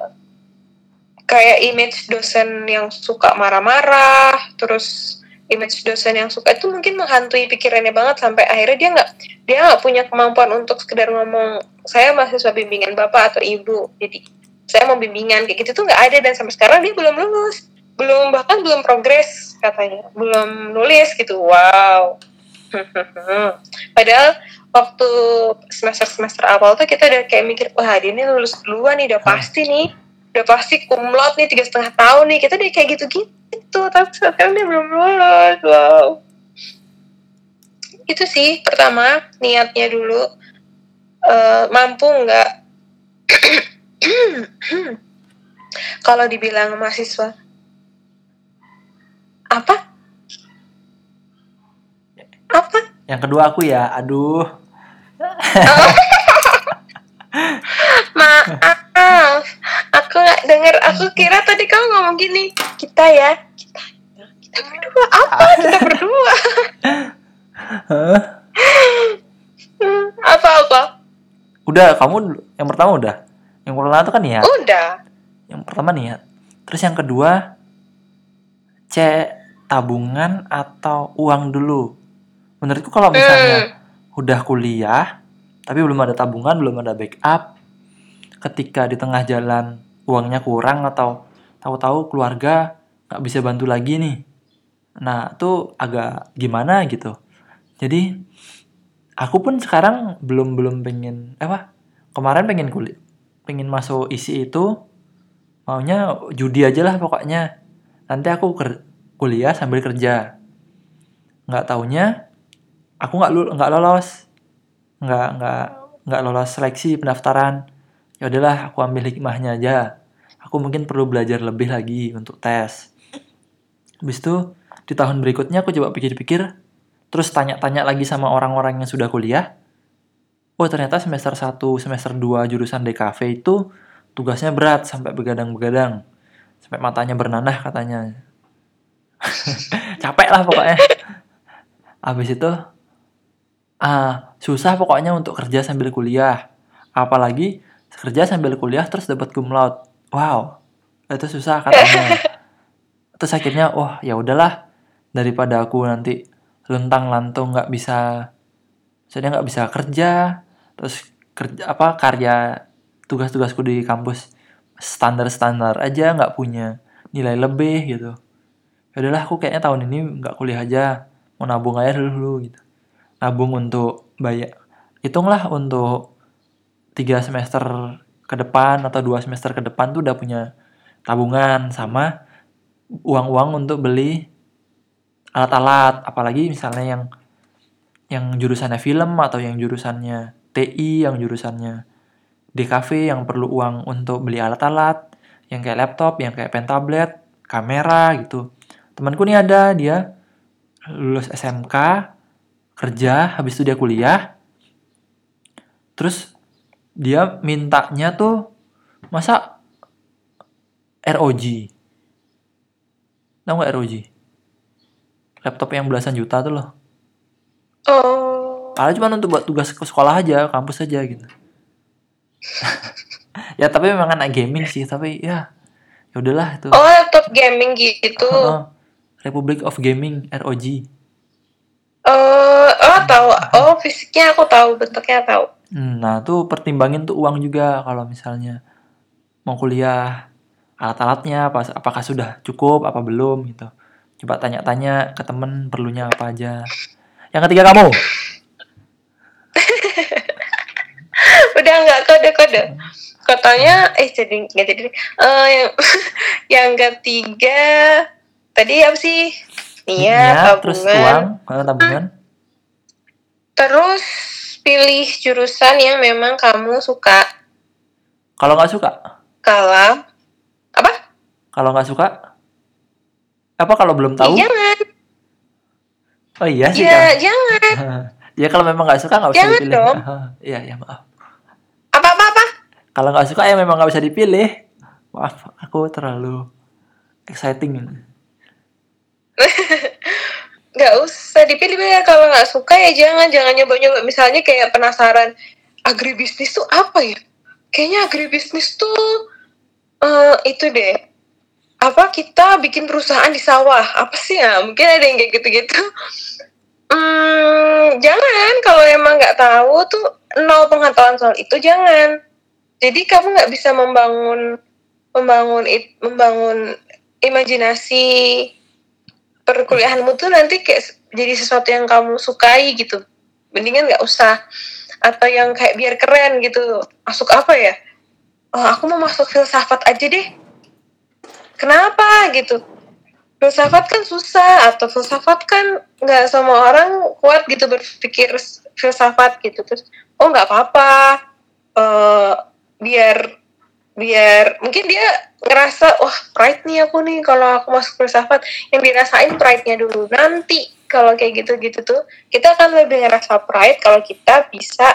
kayak image dosen yang suka marah-marah terus image dosen yang suka itu mungkin menghantui pikirannya banget sampai akhirnya dia nggak dia nggak punya kemampuan untuk sekedar ngomong saya mahasiswa bimbingan bapak atau ibu. Jadi saya mau bimbingan kayak gitu tuh nggak ada dan sampai sekarang dia belum lulus. Belum bahkan belum progres katanya. Belum nulis gitu. Wow. Padahal waktu semester semester awal tuh kita udah kayak mikir wah dia ini lulus duluan nih udah pasti nih udah pasti kumlot nih tiga setengah tahun nih kita udah kayak gitu gitu tapi sekarang dia belum lulus wow. Itu sih pertama niatnya dulu Eh, mampu nggak? Kalau dibilang mahasiswa. Apa? Apa? Yang kedua aku ya aduh. Maaf aku nggak denger aku kira tadi kamu ngomong gini kita ya kita kita berdua apa kita berdua apa apa udah kamu yang pertama udah Yang pertama itu kan niat. Udah. Yang pertama niat. Terus yang kedua C tabungan atau uang dulu. Menurutku kalau misalnya Hmm. udah kuliah tapi belum ada tabungan, belum ada backup, ketika di tengah jalan uangnya kurang atau tahu-tahu keluarga nggak bisa bantu lagi nih. Nah, itu agak gimana gitu. Jadi aku pun sekarang belum belum pengen apa? Kemarin pengen kuliah, pengen masuk isi itu maunya judi aja lah pokoknya. Nanti aku ker- kuliah sambil kerja. Nggak taunya aku nggak nggak lolos nggak nggak nggak lolos seleksi pendaftaran ya udahlah aku ambil hikmahnya aja aku mungkin perlu belajar lebih lagi untuk tes. Habis itu di tahun berikutnya aku coba pikir-pikir terus tanya-tanya lagi sama orang-orang yang sudah kuliah. Oh ternyata semester 1 semester 2 jurusan DKV itu tugasnya berat sampai begadang-begadang. Sampai matanya bernanah katanya. Capek lah pokoknya. Habis itu ah susah pokoknya untuk kerja sambil kuliah. Apalagi kerja sambil kuliah terus dapat cum laude wow. Itu susah katanya. Terus akhirnya wah ya udahlah. Daripada aku nanti luntang lantung nggak bisa saya nggak bisa kerja terus kerja apa karya tugas-tugasku di kampus standar-standar aja nggak punya nilai lebih gitu. Ya udahlah aku kayaknya tahun ini nggak kuliah aja mau nabung aja dulu gitu. Nabung untuk bayar hitunglah untuk tiga semester ke depan atau dua semester ke depan tuh udah punya tabungan sama uang-uang untuk beli alat-alat. Apalagi misalnya yang yang jurusannya film atau yang jurusannya TI yang jurusannya DKV yang perlu uang untuk beli alat-alat yang kayak laptop yang kayak pen tablet kamera gitu. Temanku nih ada dia lulus SMK kerja habis itu dia kuliah. Terus dia mintanya tuh masa ROG tahu nggak ROG laptop yang belasan juta tuh loh Oh. Padahal cuma untuk buat tugas ke sekolah aja, kampus aja gitu. ya tapi memang anak gaming sih, tapi ya ya udahlah itu. Oh, laptop gaming gitu. Heeh. Republic of Gaming ROG. Oh, oh tahu. Oh, fisiknya aku tahu, bentuknya tahu. Hmm, Nah, tuh pertimbangin tuh uang juga kalau misalnya mau kuliah alat-alatnya apa apakah sudah cukup apa belum gitu. Coba tanya-tanya ke temen perlunya apa aja. Yang ketiga kamu. Udah nggak kode-kode. Katanya, eh jadi nggak jadi. deh. Eh, yang, yang ketiga tadi apa sih? Niat, terus tabungan. uang, eh, tabungan. Terus pilih jurusan yang memang kamu suka. Kalau nggak suka, Kalau apa? kalau nggak suka, apa kalau belum tahu? Ya, jangan. Oh iya sih Ya, kan. jangan. ya kalau memang nggak suka nggak usah Jangan dipilih. dong. Iya ya maaf. Apa-apa apa? Kalau nggak suka ya memang nggak bisa dipilih. Maaf, aku terlalu exciting. nggak usah dipilih ya. Kalau nggak suka ya jangan. Jangan nyoba-nyoba. Misalnya kayak penasaran agribisnis tuh apa ya? Kayaknya agribisnis tuh eh, itu deh. Apa kita bikin perusahaan di sawah? Apa sih ya? Mungkin ada yang kayak gitu-gitu. Hmm, jangan. Kalau emang nggak tahu tuh nol pengetahuan soal itu jangan. Jadi kamu nggak bisa membangun membangun membangun imajinasi perkuliahanmu tuh nanti kayak jadi sesuatu yang kamu sukai gitu. Mendingan nggak usah. Atau yang kayak biar keren gitu. Masuk apa ya? Oh aku mau masuk filsafat aja deh. Kenapa gitu? Filsafat kan susah atau filsafat kan nggak semua orang kuat gitu berpikir filsafat gitu. Terus oh nggak apa-apa. Eh biar biar mungkin dia ngerasa wah pride nih aku nih kalau aku masuk filsafat. Yang dirasain pride-nya dulu. Nanti kalau kayak gitu-gitu tuh kita akan lebih ngerasa pride kalau kita bisa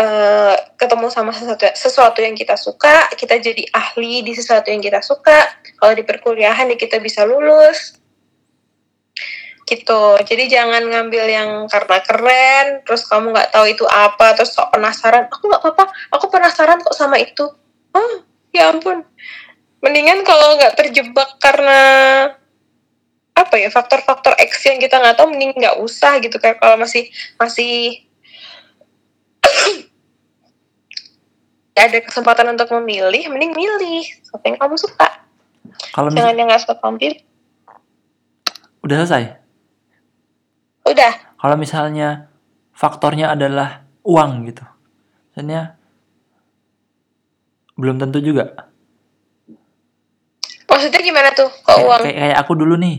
eh, ketemu sama sesuatu sesuatu yang kita suka kita jadi ahli di sesuatu yang kita suka. Kalau di perkuliahan ya kita bisa lulus. Gitu. Jadi jangan ngambil yang karena keren terus kamu nggak tahu itu apa terus sok penasaran. Aku nggak apa-apa aku penasaran kok sama itu. Oh ya ampun mendingan kalau nggak terjebak karena apa ya faktor-faktor X yang kita nggak tahu mending nggak usah gitu kayak kalau masih masih ada kesempatan untuk memilih mending milih sesuatu yang kamu suka Kalau jangan yang nggak suka kamu pilih udah selesai. udah Kalau misalnya faktornya adalah uang gitu. Misalnya belum tentu juga. Maksudnya gimana tuh kok Kayak, uang kayak, kayak aku dulu nih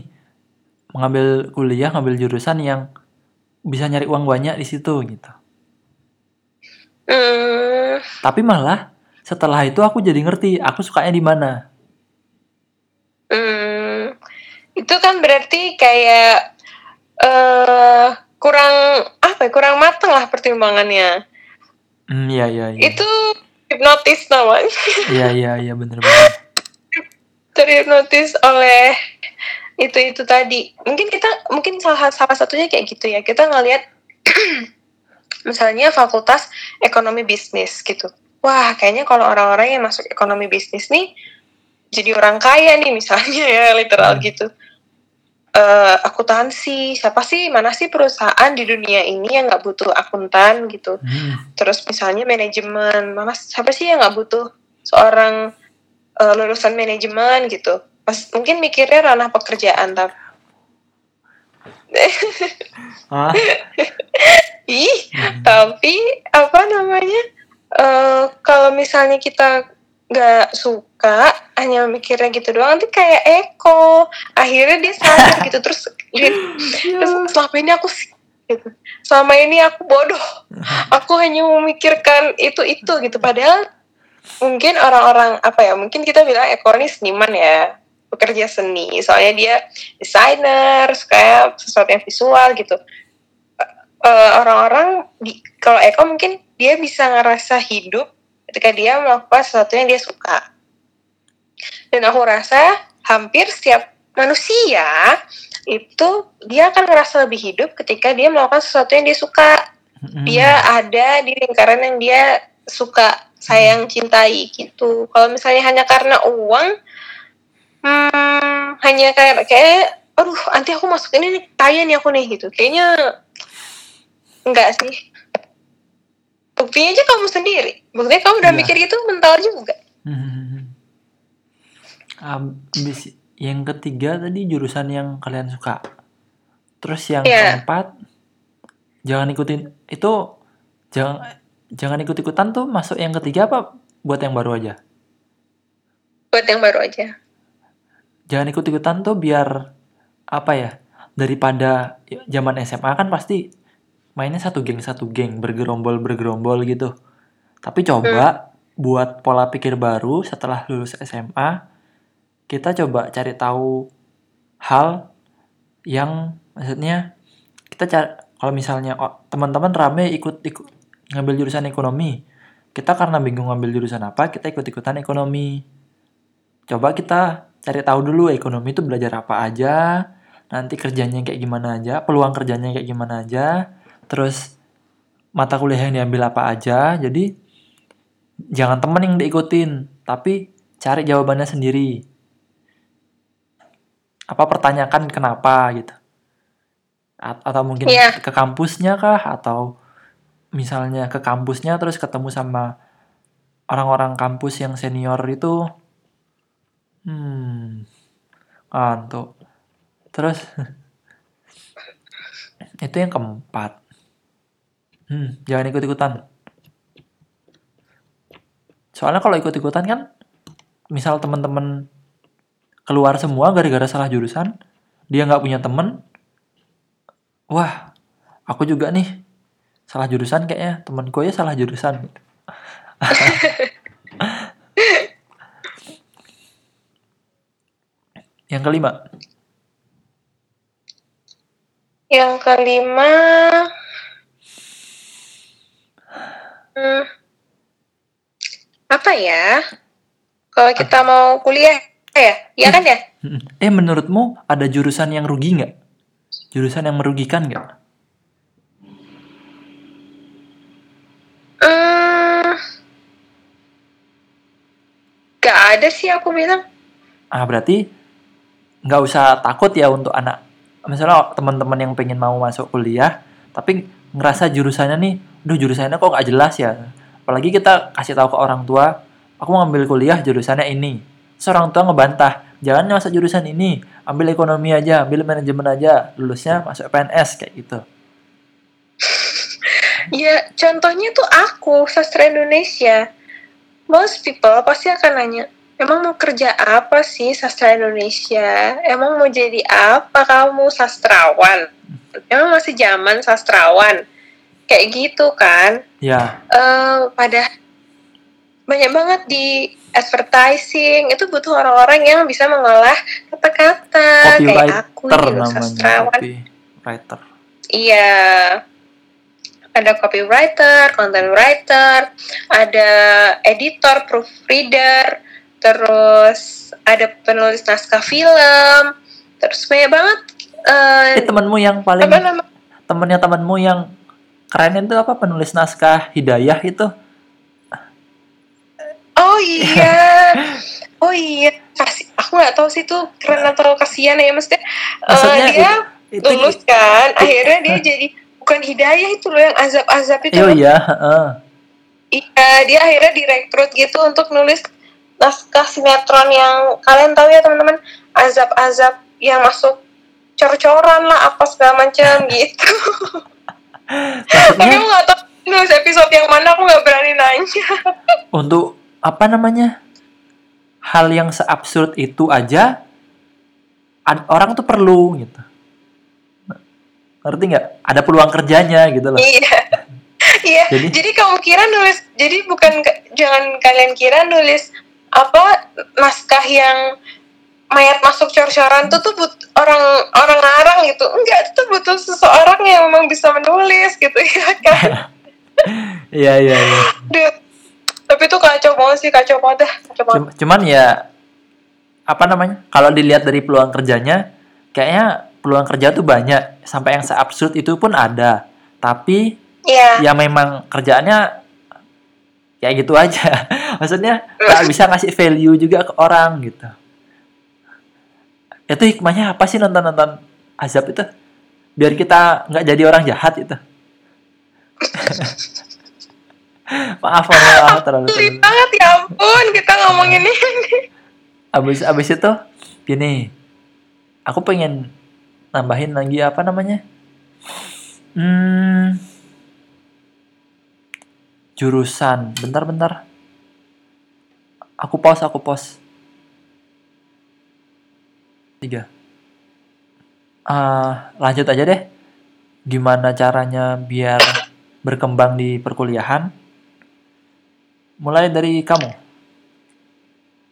mengambil kuliah, ngambil jurusan yang bisa nyari uang banyak di situ gitu. hmm, Tapi malah setelah itu aku jadi ngerti aku sukanya di mana. hmm, itu kan berarti kayak eh kurang apa ya kurang matang lah pertimbangannya Hmm, iya iya iya. itu hipnotis namanya Iya iya iya bener bener. Terhipnotis oleh itu itu tadi. Mungkin kita mungkin salah salah satunya kayak gitu ya. Kita ngelihat misalnya fakultas ekonomi bisnis gitu. Wah kayaknya kalau orang-orang yang masuk ekonomi bisnis nih jadi orang kaya nih misalnya ya literal Hmm. gitu. Eh akuntansi siapa sih mana sih perusahaan di dunia ini yang nggak butuh akuntan gitu. Hmm, terus misalnya manajemen mana siapa sih yang nggak butuh? Seorang eh, lulusan manajemen gitu. Pas mungkin mikirnya ranah pekerjaan tapi ah, ih hmm. tapi apa namanya eh kalau misalnya kita nggak suka hanya mikirnya gitu doang nanti kayak Eko. Akhirnya dia sadar gitu terus dia, terus selama ini aku gitu. Selama ini aku bodoh. Aku hanya memikirkan itu itu gitu. Padahal mungkin orang-orang apa ya mungkin kita bilang Eko ini seniman ya pekerja seni. Soalnya dia desainer suka sesuatu yang visual gitu. Eh, orang-orang di kalau Eko mungkin dia bisa ngerasa hidup ketika dia melakukan sesuatu yang dia suka. Dan aku rasa hampir setiap manusia itu dia akan ngerasa lebih hidup ketika dia melakukan sesuatu yang dia suka. Dia ada di lingkaran yang dia suka sayang cintai gitu kalau misalnya hanya karena uang hmm, hanya kayak kayak aduh nanti aku masuk ini nih kaya nih aku nih gitu kayaknya enggak sih buktinya aja kamu sendiri buktinya kamu udah Iya. mikir gitu mental juga Hmm. Abis yang ketiga tadi jurusan yang kalian suka. Terus yang Iya. keempat jangan ikutin itu jangan jangan ikut-ikutan tuh masuk yang ketiga apa buat yang baru aja. buat yang baru aja Jangan ikut-ikutan tuh biar apa ya? Daripada zaman SMA kan pasti mainnya satu geng satu geng bergerombol bergerombol gitu. Tapi coba buat pola pikir baru setelah lulus SMA kita coba cari tahu hal yang maksudnya kita cari kalau misalnya oh, teman-teman rame ikut ikut ngambil jurusan ekonomi. Kita karena bingung ngambil jurusan apa kita ikut-ikutan ekonomi. Coba kita cari tahu dulu ekonomi itu belajar apa aja nanti kerjanya kayak gimana aja peluang kerjanya kayak gimana aja terus mata kuliah yang diambil apa aja. Jadi jangan temen yang diikutin tapi cari jawabannya sendiri. Apa pertanyakan kenapa gitu. A- atau mungkin Iya. ke kampusnya kah atau misalnya ke kampusnya terus ketemu sama orang-orang kampus yang senior itu hmm ngantuk. Terus itu yang keempat. Hmm jangan ikut-ikutan. Soalnya kalau ikut-ikutan kan misal teman-teman keluar semua gara-gara salah jurusan dia nggak punya temen wah aku juga nih salah jurusan kayaknya. Temanku ya salah jurusan. Yang kelima. Yang kelima, hmm, apa ya? Kalau kita mau kuliah ya, iya kan ya? eh menurutmu ada jurusan yang rugi nggak? Jurusan yang merugikan nggak Hmm, Gak ada sih aku bilang. Ah berarti nggak usah takut ya untuk anak misalnya teman-teman yang pengen mau masuk kuliah tapi ngerasa jurusannya nih, duh jurusannya kok nggak jelas ya. Apalagi kita kasih tahu ke orang tua, aku mau ngambil kuliah jurusannya ini. Seorang tua ngebantah, jangan masuk jurusan ini, ambil ekonomi aja, ambil manajemen aja, lulusnya masuk PNS kayak gitu. Ya, contohnya tuh aku, sastra Indonesia. Most people pasti akan nanya, emang mau kerja apa sih sastra Indonesia? Emang mau jadi apa kamu sastrawan? Emang masih zaman sastrawan? Kayak gitu kan? Ya, eh pada banyak banget di advertising itu butuh orang-orang yang bisa mengolah kata-kata kayak aku gitu sastrawan copywriter. Iya. Ada copywriter, content writer, ada editor, proofreader, terus ada penulis naskah film, terus banyak banget. Eh temanmu yang paling apa nama? temennya temanmu yang keren itu apa penulis naskah hidayah itu? Oh iya, oh iya. Kasih, aku nggak tahu sih tuh keren atau kasihan ya maksudnya. eh, Maksudnya dia itu, itu lulus kan, akhirnya dia jadi bukan hidayah itu loh yang azab-azab itu. Oh iya, heeh. Iya, dia akhirnya direkrut gitu untuk nulis naskah sinetron yang kalian tahu ya teman-teman, azab-azab yang masuk cor-coran lah apa segala macam gitu. Tapi aku nggak tahu nulis episode yang mana aku nggak berani nanya. untuk apa namanya? Hal yang seabsurd itu aja orang tuh perlu gitu. Ngerti nggak? Ada peluang kerjanya gitu loh. Iya. Iya, Jadi- jadi, kamu kira nulis, jadi bukan jangan kalian kira nulis apa naskah yang mayat masuk cor-coran tuh tuh but, orang orang ngarang gitu. Enggak, itu tuh butuh seseorang yang memang bisa menulis gitu ya kan. Iya iya iya. Tapi itu kacau banget sih, kacau banget dah, kacau banget. Cum- Cuman ya apa namanya? Kalau dilihat dari peluang kerjanya, kayaknya peluang kerja tuh banyak. Sampai yang seabsurd itu pun ada. Tapi Iya, ya memang kerjaannya kayak gitu aja. Maksudnya nggak bisa ngasih value juga ke orang gitu. Itu hikmahnya apa sih nonton-nonton azab itu? Biar kita nggak jadi orang jahat itu. maaf maaf terlalu Sulit banget ya ampun kita ngomongin ini. Abis abis itu gini, aku pengen nambahin lagi apa namanya? Hmm, jurusan. Bentar-bentar. Aku pause, aku pause. Tiga. Ah, lanjut aja deh. Gimana caranya biar berkembang di perkuliahan? Mulai dari kamu.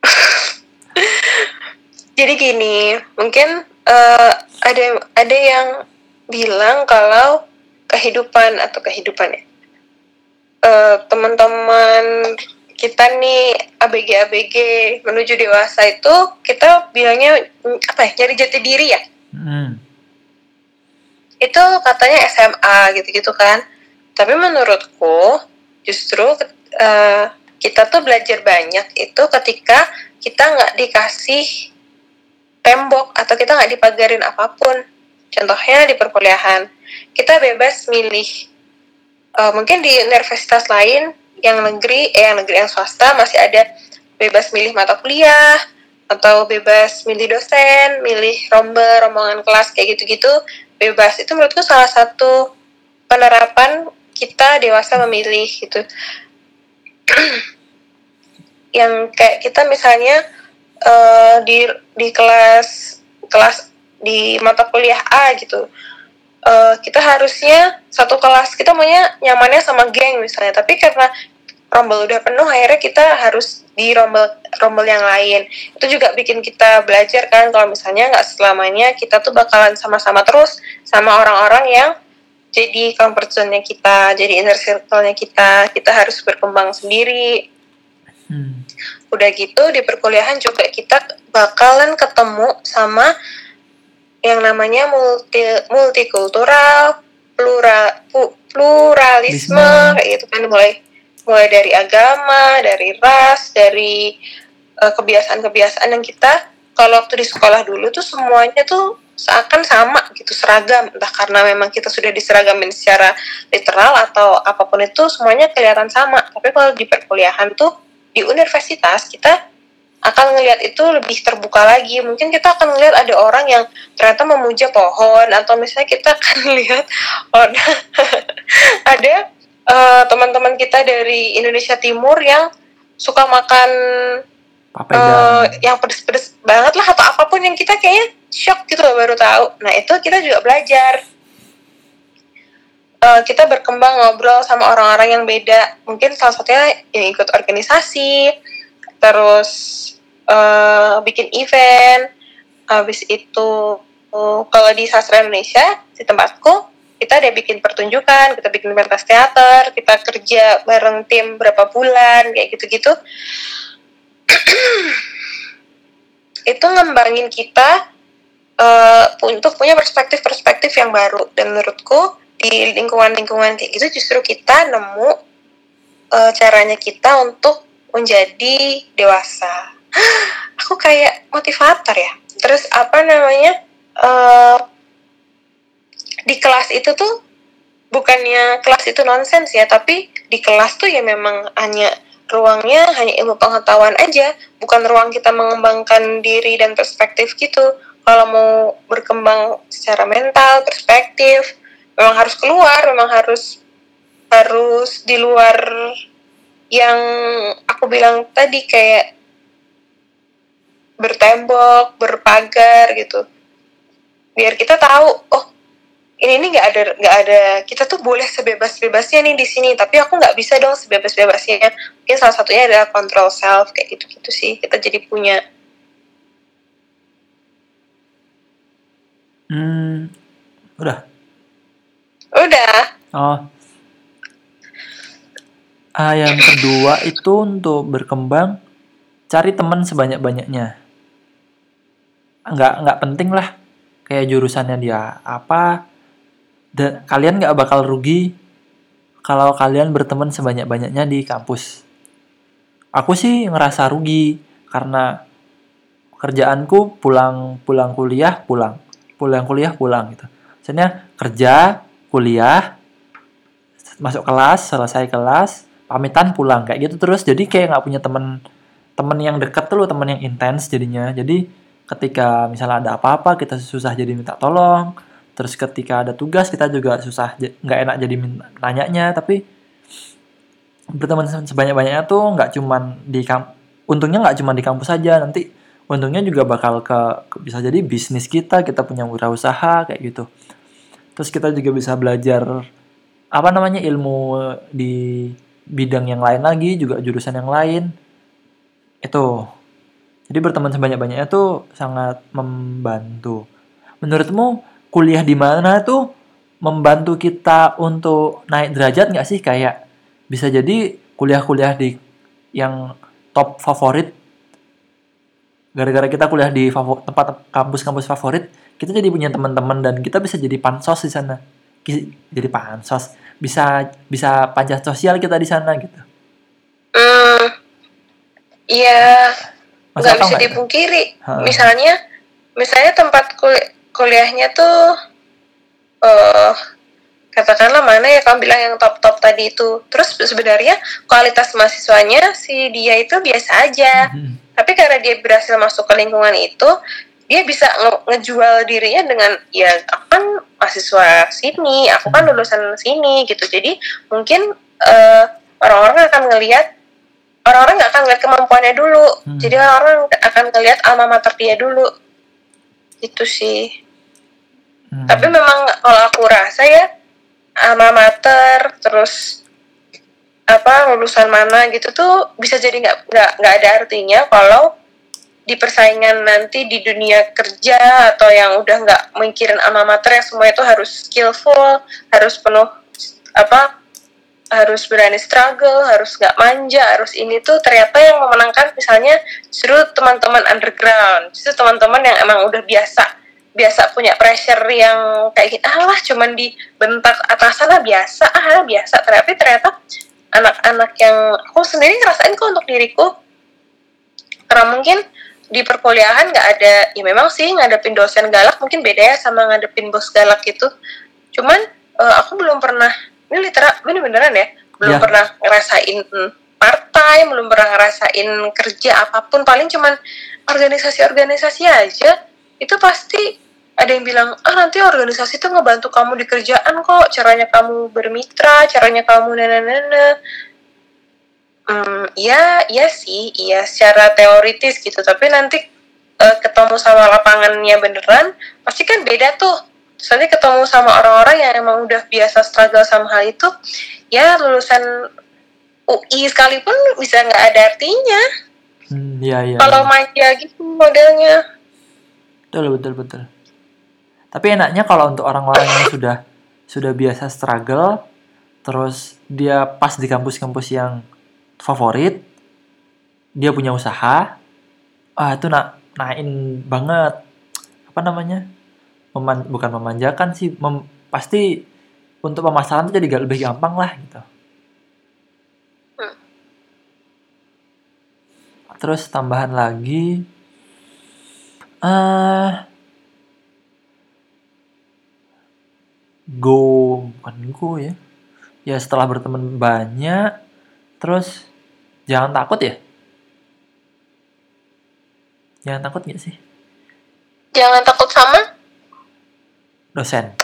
Jadi gini, mungkin eh, ada ada yang bilang kalau kehidupan atau kehidupan ya. Eh, teman-teman kita nih ABG ABG menuju dewasa itu kita bilangnya mm, apa ya nyari jati diri ya. Hmm. itu katanya SMA gitu-gitu kan. Tapi menurutku justru eh, kita tuh belajar banyak itu ketika kita nggak dikasih tembok atau kita nggak dipagarin apa pun. Contohnya di perkuliahan kita bebas milih Eh, mungkin di universitas lain yang negeri eh yang negeri yang swasta masih ada. Bebas milih mata kuliah atau bebas milih dosen, milih rombel, rombongan kelas kayak gitu-gitu bebas. Itu menurutku salah satu penerapan kita dewasa memilih gitu. Yang kayak kita misalnya eh, di di kelas kelas di mata kuliah A gitu. Eh, kita harusnya satu kelas kita maunya nyamannya sama geng misalnya. Tapi karena rombel udah penuh akhirnya kita harus di rombel rombel yang lain. Itu juga bikin kita belajar kan kalau misalnya nggak selamanya kita tuh bakalan sama-sama terus sama orang-orang yang jadi comfort zone-nya kita jadi inner circle-nya kita. Kita harus berkembang sendiri Hmm. udah gitu di perkuliahan juga kita bakalan ketemu sama yang namanya multi multikultural plural pluralisme Lisme. kayak gitu kan mulai mulai dari agama dari ras dari eh, kebiasaan-kebiasaan yang kita kalau waktu di sekolah dulu tuh semuanya tuh seakan sama gitu seragam entah karena memang kita sudah diseragamin secara literal atau apa pun itu semuanya kelihatan sama tapi kalau di perkuliahan tuh di universitas kita akan ngelihat itu lebih terbuka lagi mungkin kita akan ngelihat ada orang yang ternyata memuja pohon atau misalnya kita akan lihat ada ada uh, teman-teman kita dari Indonesia Timur yang suka makan uh, yang pedes-pedes banget lah atau apa pun yang kita kayaknya shock gitu loh baru tahu. Nah itu kita juga belajar. Uh, kita berkembang ngobrol sama orang-orang yang beda. Mungkin salah satunya yang ikut organisasi, terus uh, bikin event. Habis itu uh, kalau di sastra Indonesia di tempatku kita ada bikin pertunjukan, kita bikin pentas teater, kita kerja bareng tim berapa bulan kayak gitu-gitu. itu ngembangin kita uh, untuk punya perspektif-perspektif yang baru dan menurutku di lingkungan-lingkungan kayak gitu justru kita nemu uh, caranya kita untuk menjadi dewasa. Aku kayak motivator ya. Terus apa namanya uh, di kelas itu tuh bukannya kelas itu nonsens ya tapi di kelas tuh ya memang hanya ruangnya hanya ilmu pengetahuan aja. Bukan ruang kita mengembangkan diri dan perspektif gitu. Kalau mau berkembang secara mental perspektif memang harus keluar memang harus harus di luar yang aku bilang tadi kayak bertembok berpagar gitu. Biar kita tahu oh ini ini nggak ada nggak ada kita tuh boleh sebebas bebasnya nih di sini tapi aku nggak bisa dong sebebas bebasnya mungkin salah satunya adalah control self kayak gitu gitu sih kita jadi punya. Hmm, udah. Udah. Oh. Ah, yang kedua itu untuk berkembang cari teman sebanyak-banyaknya. Nggak nggak penting lah kayak jurusannya dia apa. Dan kalian nggak bakal rugi kalau kalian berteman sebanyak-banyaknya di kampus. Aku sih ngerasa rugi karena kerjaanku pulang pulang kuliah pulang pulang kuliah pulang gitu misalnya kerja kuliah masuk kelas selesai kelas pamitan pulang kayak gitu terus. Jadi kayak nggak punya temen temen yang dekat tuh temen yang intens jadinya. Jadi ketika misalnya ada apa-apa kita susah jadi minta tolong. Terus ketika ada tugas kita juga susah nggak enak jadi minta nanyanya. Tapi berteman sebanyak-banyaknya tuh nggak cuman di kamp untungnya nggak cuma di kampus saja nanti untungnya juga bakal ke, bisa jadi bisnis kita kita punya wirausaha kayak gitu terus kita juga bisa belajar apa namanya ilmu di bidang yang lain lagi juga jurusan yang lain. Itu. Jadi berteman sebanyak-banyaknya tuh sangat membantu. Menurutmu kuliah di mana tuh membantu kita untuk naik derajat nggak sih? Kayak bisa jadi kuliah-kuliah di yang top favorit gara-gara kita kuliah di tempat kampus-kampus favorit kita jadi punya teman-teman dan kita bisa jadi pansos di sana. Jadi pansos. Bisa bisa pajak sosial kita di sana gitu. Hmm, iya. Nggak bisa dipungkiri. Ha. misalnya misalnya tempat kul kuliahnya tuh uh, katakanlah mana ya kamu bilang yang top top tadi itu. Terus sebenarnya kualitas mahasiswanya si dia itu biasa aja. Hmm. Tapi karena dia berhasil masuk ke lingkungan itu dia bisa nge ngejual dirinya dengan ya aku kan mahasiswa sini aku kan lulusan sini gitu jadi mungkin eh, orang-orang akan ngelihat orang-orang nggak akan ngeliat kemampuannya dulu hmm. jadi orang-orang akan ngelihat alma mater dia dulu itu sih hmm. tapi memang kalau aku rasa ya alma mater terus apa lulusan mana gitu tuh bisa jadi nggak nggak nggak ada artinya kalau di persaingan nanti di dunia kerja atau yang udah nggak mikirin alma mater yang semua itu harus skillful harus penuh apa harus berani struggle harus nggak manja harus ini tuh ternyata yang memenangkan misalnya justru teman-teman underground justru teman-teman yang emang udah biasa biasa punya pressure yang kayak gitu ah lah cuman dibentak atasan lah biasa ah biasa. Tapi ternyata anak-anak yang aku sendiri ngerasain kok untuk diriku karena mungkin di perkuliahan nggak ada ya memang sih ngadepin dosen galak mungkin beda ya sama ngadepin bos galak itu. Cuman eh, aku belum pernah ini literal ini beneran ya? Belum Ya. pernah ngerasain part time belum pernah ngerasain kerja apa pun paling cuman organisasi-organisasi aja. Itu pasti ada yang bilang ah nanti organisasi itu ngebantu kamu di kerjaan kok caranya kamu bermitra caranya kamu nana nana Hmm, iya, iya sih, iya secara teoritis gitu. Tapi nanti eh, ketemu sama lapangannya beneran, pasti kan beda tuh. Nanti ketemu sama orang-orang yang emang udah biasa struggle sama hal itu, ya lulusan UI sekalipun bisa nggak ada artinya. Hmm, iya iya. Kalau iya. manja gitu modelnya. Betul betul betul. Tapi enaknya kalau untuk orang-orang yang sudah sudah biasa struggle, terus dia pas di kampus-kampus yang favorit, dia punya usaha, ah itu nak naikin banget. Apa namanya? Meman- bukan memanjakan sih, mem- pasti untuk pemasaran itu jadi gak lebih gampang lah gitu. Hmm. Terus tambahan lagi, eh go bukan go ya ya setelah berteman banyak terus jangan takut ya? Jangan takut nggak sih? Jangan takut sama. dosen.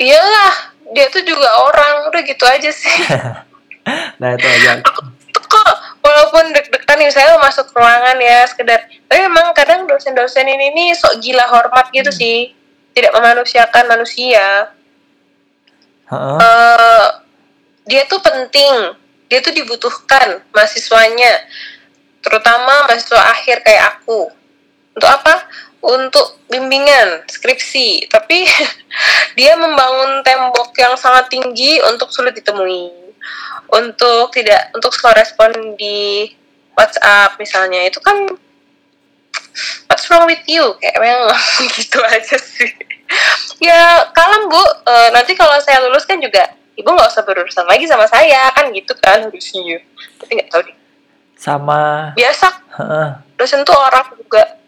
Iyalah, dia tuh juga orang. Udah gitu aja sih. nah itu aja. Tuh kok walaupun deg-degan nih saya masuk ruangan ya sekedar. Tapi memang kadang dosen-dosen ini nih sok gila hormat gitu sih. Tidak memanusiakan manusia. Heeh. Eh, dia tuh penting dia tuh dibutuhkan mahasiswanya terutama mahasiswa akhir kayak aku. Untuk apa? Untuk bimbingan skripsi. Tapi dia membangun tembok yang sangat tinggi untuk sulit ditemui. Untuk tidak untuk slow respon di WhatsApp misalnya. Itu kan what's wrong with you? Kayak memang gitu aja sih. Ya kalem bu. Eh, nanti kalau saya lulus kan juga ibu nggak usah berurusan lagi sama saya kan gitu kan harusnya. Tapi nggak tahu deh. Sama. Biasa. Heeh, dosen tuh orang juga.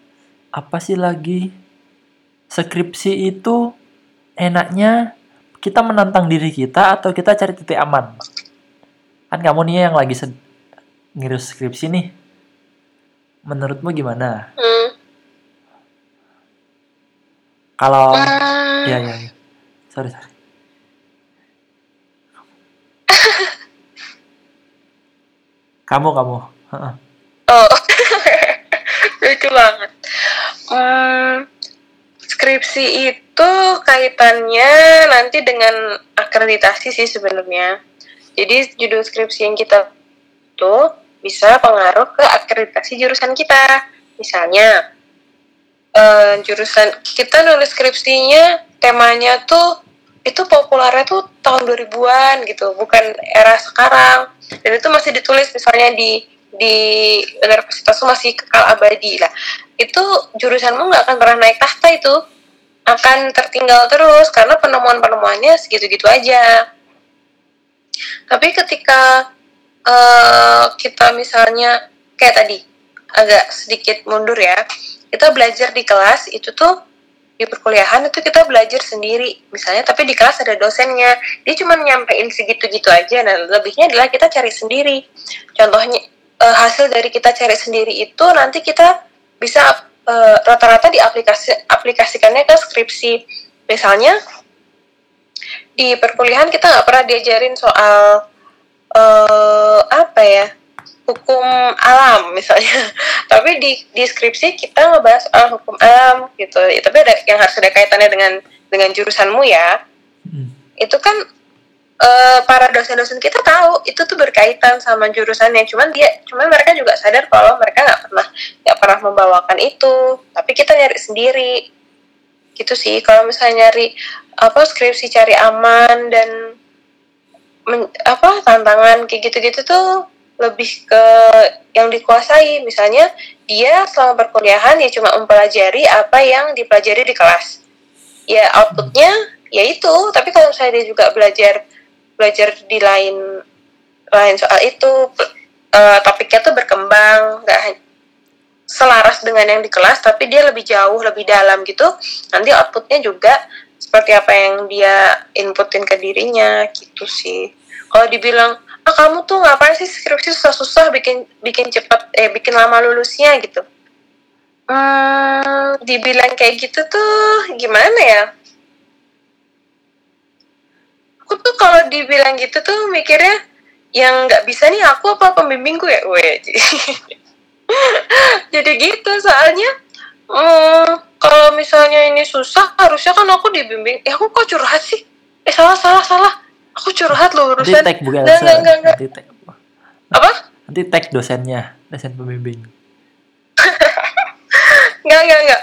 Apa sih lagi? Skripsi itu enaknya kita menantang diri kita atau kita cari titik aman? Kan kamu nih yang lagi ngurus skripsi nih. Menurutmu gimana? Hmm. kalau Hmm, ya ya ya. Sorry sorry kamu kamu. Oh, lucu banget. Hmm, skripsi itu kaitannya nanti dengan akreditasi sih sebenarnya. Jadi judul skripsi yang kita itu bisa pengaruh ke akreditasi jurusan kita. Misalnya eh, jurusan kita nulis skripsinya temanya tuh itu populernya tuh tahun 2000-an gitu, bukan era sekarang. Dan itu masih ditulis misalnya di di universitas masih kekal abadi lah. Itu jurusanmu nggak akan pernah naik tahta itu, akan tertinggal terus karena penemuan-penemuannya segitu-gitu aja. Tapi ketika eh, kita misalnya kayak tadi agak sedikit mundur ya, kita belajar di kelas itu tuh di perkuliahan itu kita belajar sendiri misalnya tapi di kelas ada dosennya. Dia cuma nyampein segitu-gitu aja. Nah lebihnya adalah kita cari sendiri. Contohnya eh, hasil dari kita cari sendiri itu nanti kita bisa eh, rata-rata diaplikasi aplikasikannya ke skripsi. Misalnya di perkuliahan kita nggak pernah diajarin soal eh apa ya hukum alam misalnya. Tapi di di skripsi kita ngebahas soal hukum alam gitu. Ya, tapi ada yang harus ada kaitannya dengan dengan jurusanmu ya. Hmm. itu kan eh, para dosen-dosen kita tahu itu tuh berkaitan sama jurusannya. Cuman dia cuman mereka juga sadar kalau mereka nggak pernah nggak pernah membawakan itu. Tapi kita nyari sendiri. Gitu sih. Kalau misalnya nyari apa skripsi cari aman dan men- apa tantangan kayak gitu-gitu tuh lebih ke yang dikuasai. Misalnya dia selama perkuliahan ya cuma mempelajari apa yang dipelajari di kelas. Ya outputnya ya itu. Tapi kalau misalnya dia juga belajar belajar di lain lain soal itu eh, topiknya tuh berkembang nggak selaras dengan yang di kelas tapi dia lebih jauh lebih dalam gitu nanti outputnya juga seperti apa yang dia inputin ke dirinya gitu sih. Kalau dibilang ah kamu tuh ngapain sih skripsi susah-susah bikin bikin cepat eh bikin lama lulusnya gitu? Hmm, dibilang kayak gitu tuh gimana ya? Aku tuh kalau dibilang gitu tuh mikirnya yang nggak bisa nih aku apa pembimbingku ya? Gue jadi gitu soalnya. Hmm, kalau misalnya ini susah harusnya kan aku dibimbing. Eh aku kok curhat sih? Eh salah salah salah aku curhat loh Nanti urusan tag Bu Nggak, nggak, nggak, nggak. Nanti tag. apa Nanti tag dosennya, dosen pembimbing. nggak nggak nggak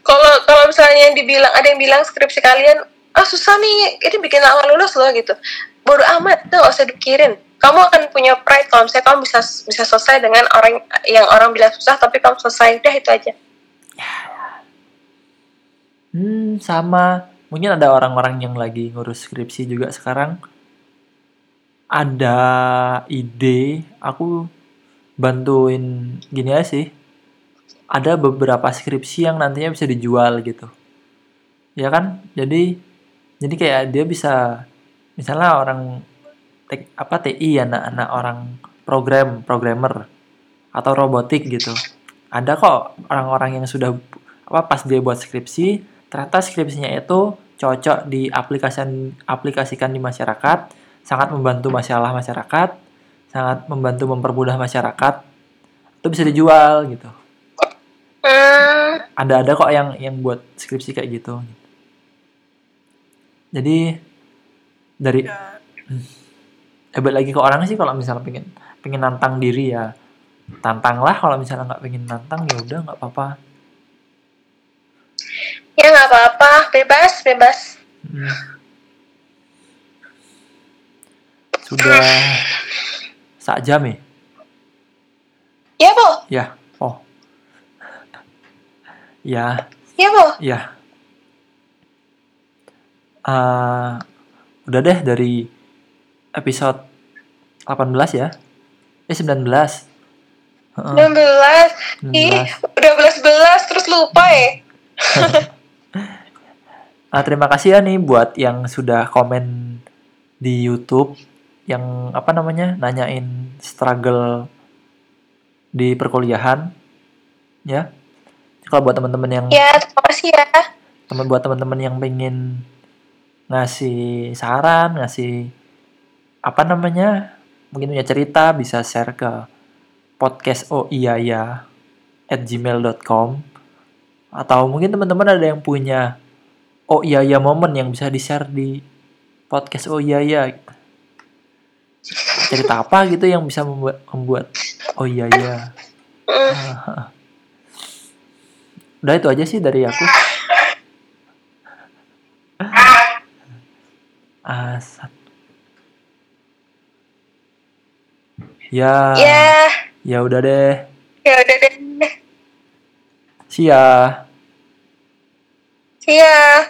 kalau kalau misalnya yang dibilang ada yang bilang skripsi kalian ah susah nih ini bikin lama lulus loh gitu bodo amat tuh gak usah dipikirin kamu akan punya pride kalau misalnya kamu bisa bisa selesai dengan orang yang orang bilang susah tapi kamu selesai udah itu aja Hmm, sama. Mungkin ada orang-orang yang lagi ngurus skripsi juga sekarang. Ada ide, aku bantuin gini aja sih. Ada beberapa skripsi yang nantinya bisa dijual gitu. Ya kan? Jadi jadi kayak dia bisa misalnya orang tek- apa TI anak-anak orang program, programmer atau robotik gitu. Ada kok orang-orang yang sudah apa pas dia buat skripsi ternyata skripsinya itu cocok diaplikasikan aplikasikan di masyarakat sangat membantu masalah masyarakat sangat membantu mempermudah masyarakat. Itu bisa dijual gitu. Hmm, ada ada kok yang yang buat skripsi kayak gitu. Jadi dari eh, balik lagi ke orang sih kalau misalnya pengen pengen nantang diri ya. Tantanglah kalau misalnya nggak pengen nantang ya udah nggak apa-apa ya nggak apa-apa bebas bebas Hmm. Sudah sak jam ya? ya bu Ya. Oh. Ya, ya bu ya. Eh, udah deh dari episode 18 ya. Eh 19. Heeh, 16 ih 19. udah belas belas terus lupa ya Nah, terima kasih ya nih buat yang sudah komen di YouTube yang apa namanya nanyain struggle di perkuliahan ya. Kalau buat teman-teman yang ya terima kasih ya teman buat teman-teman yang pengen ngasih saran, ngasih apa namanya mungkin punya cerita bisa share ke podcast oh iya ya at gmail.com atau mungkin teman-teman ada yang punya oh iya ya momen yang bisa di share di podcast oh iya ya gitu. cerita apa gitu yang bisa membuat membuat oh iya ya Hmm, udah itu aja sih dari aku Asat. Ya, ya ya udah deh. ya udah deh See ya. see ya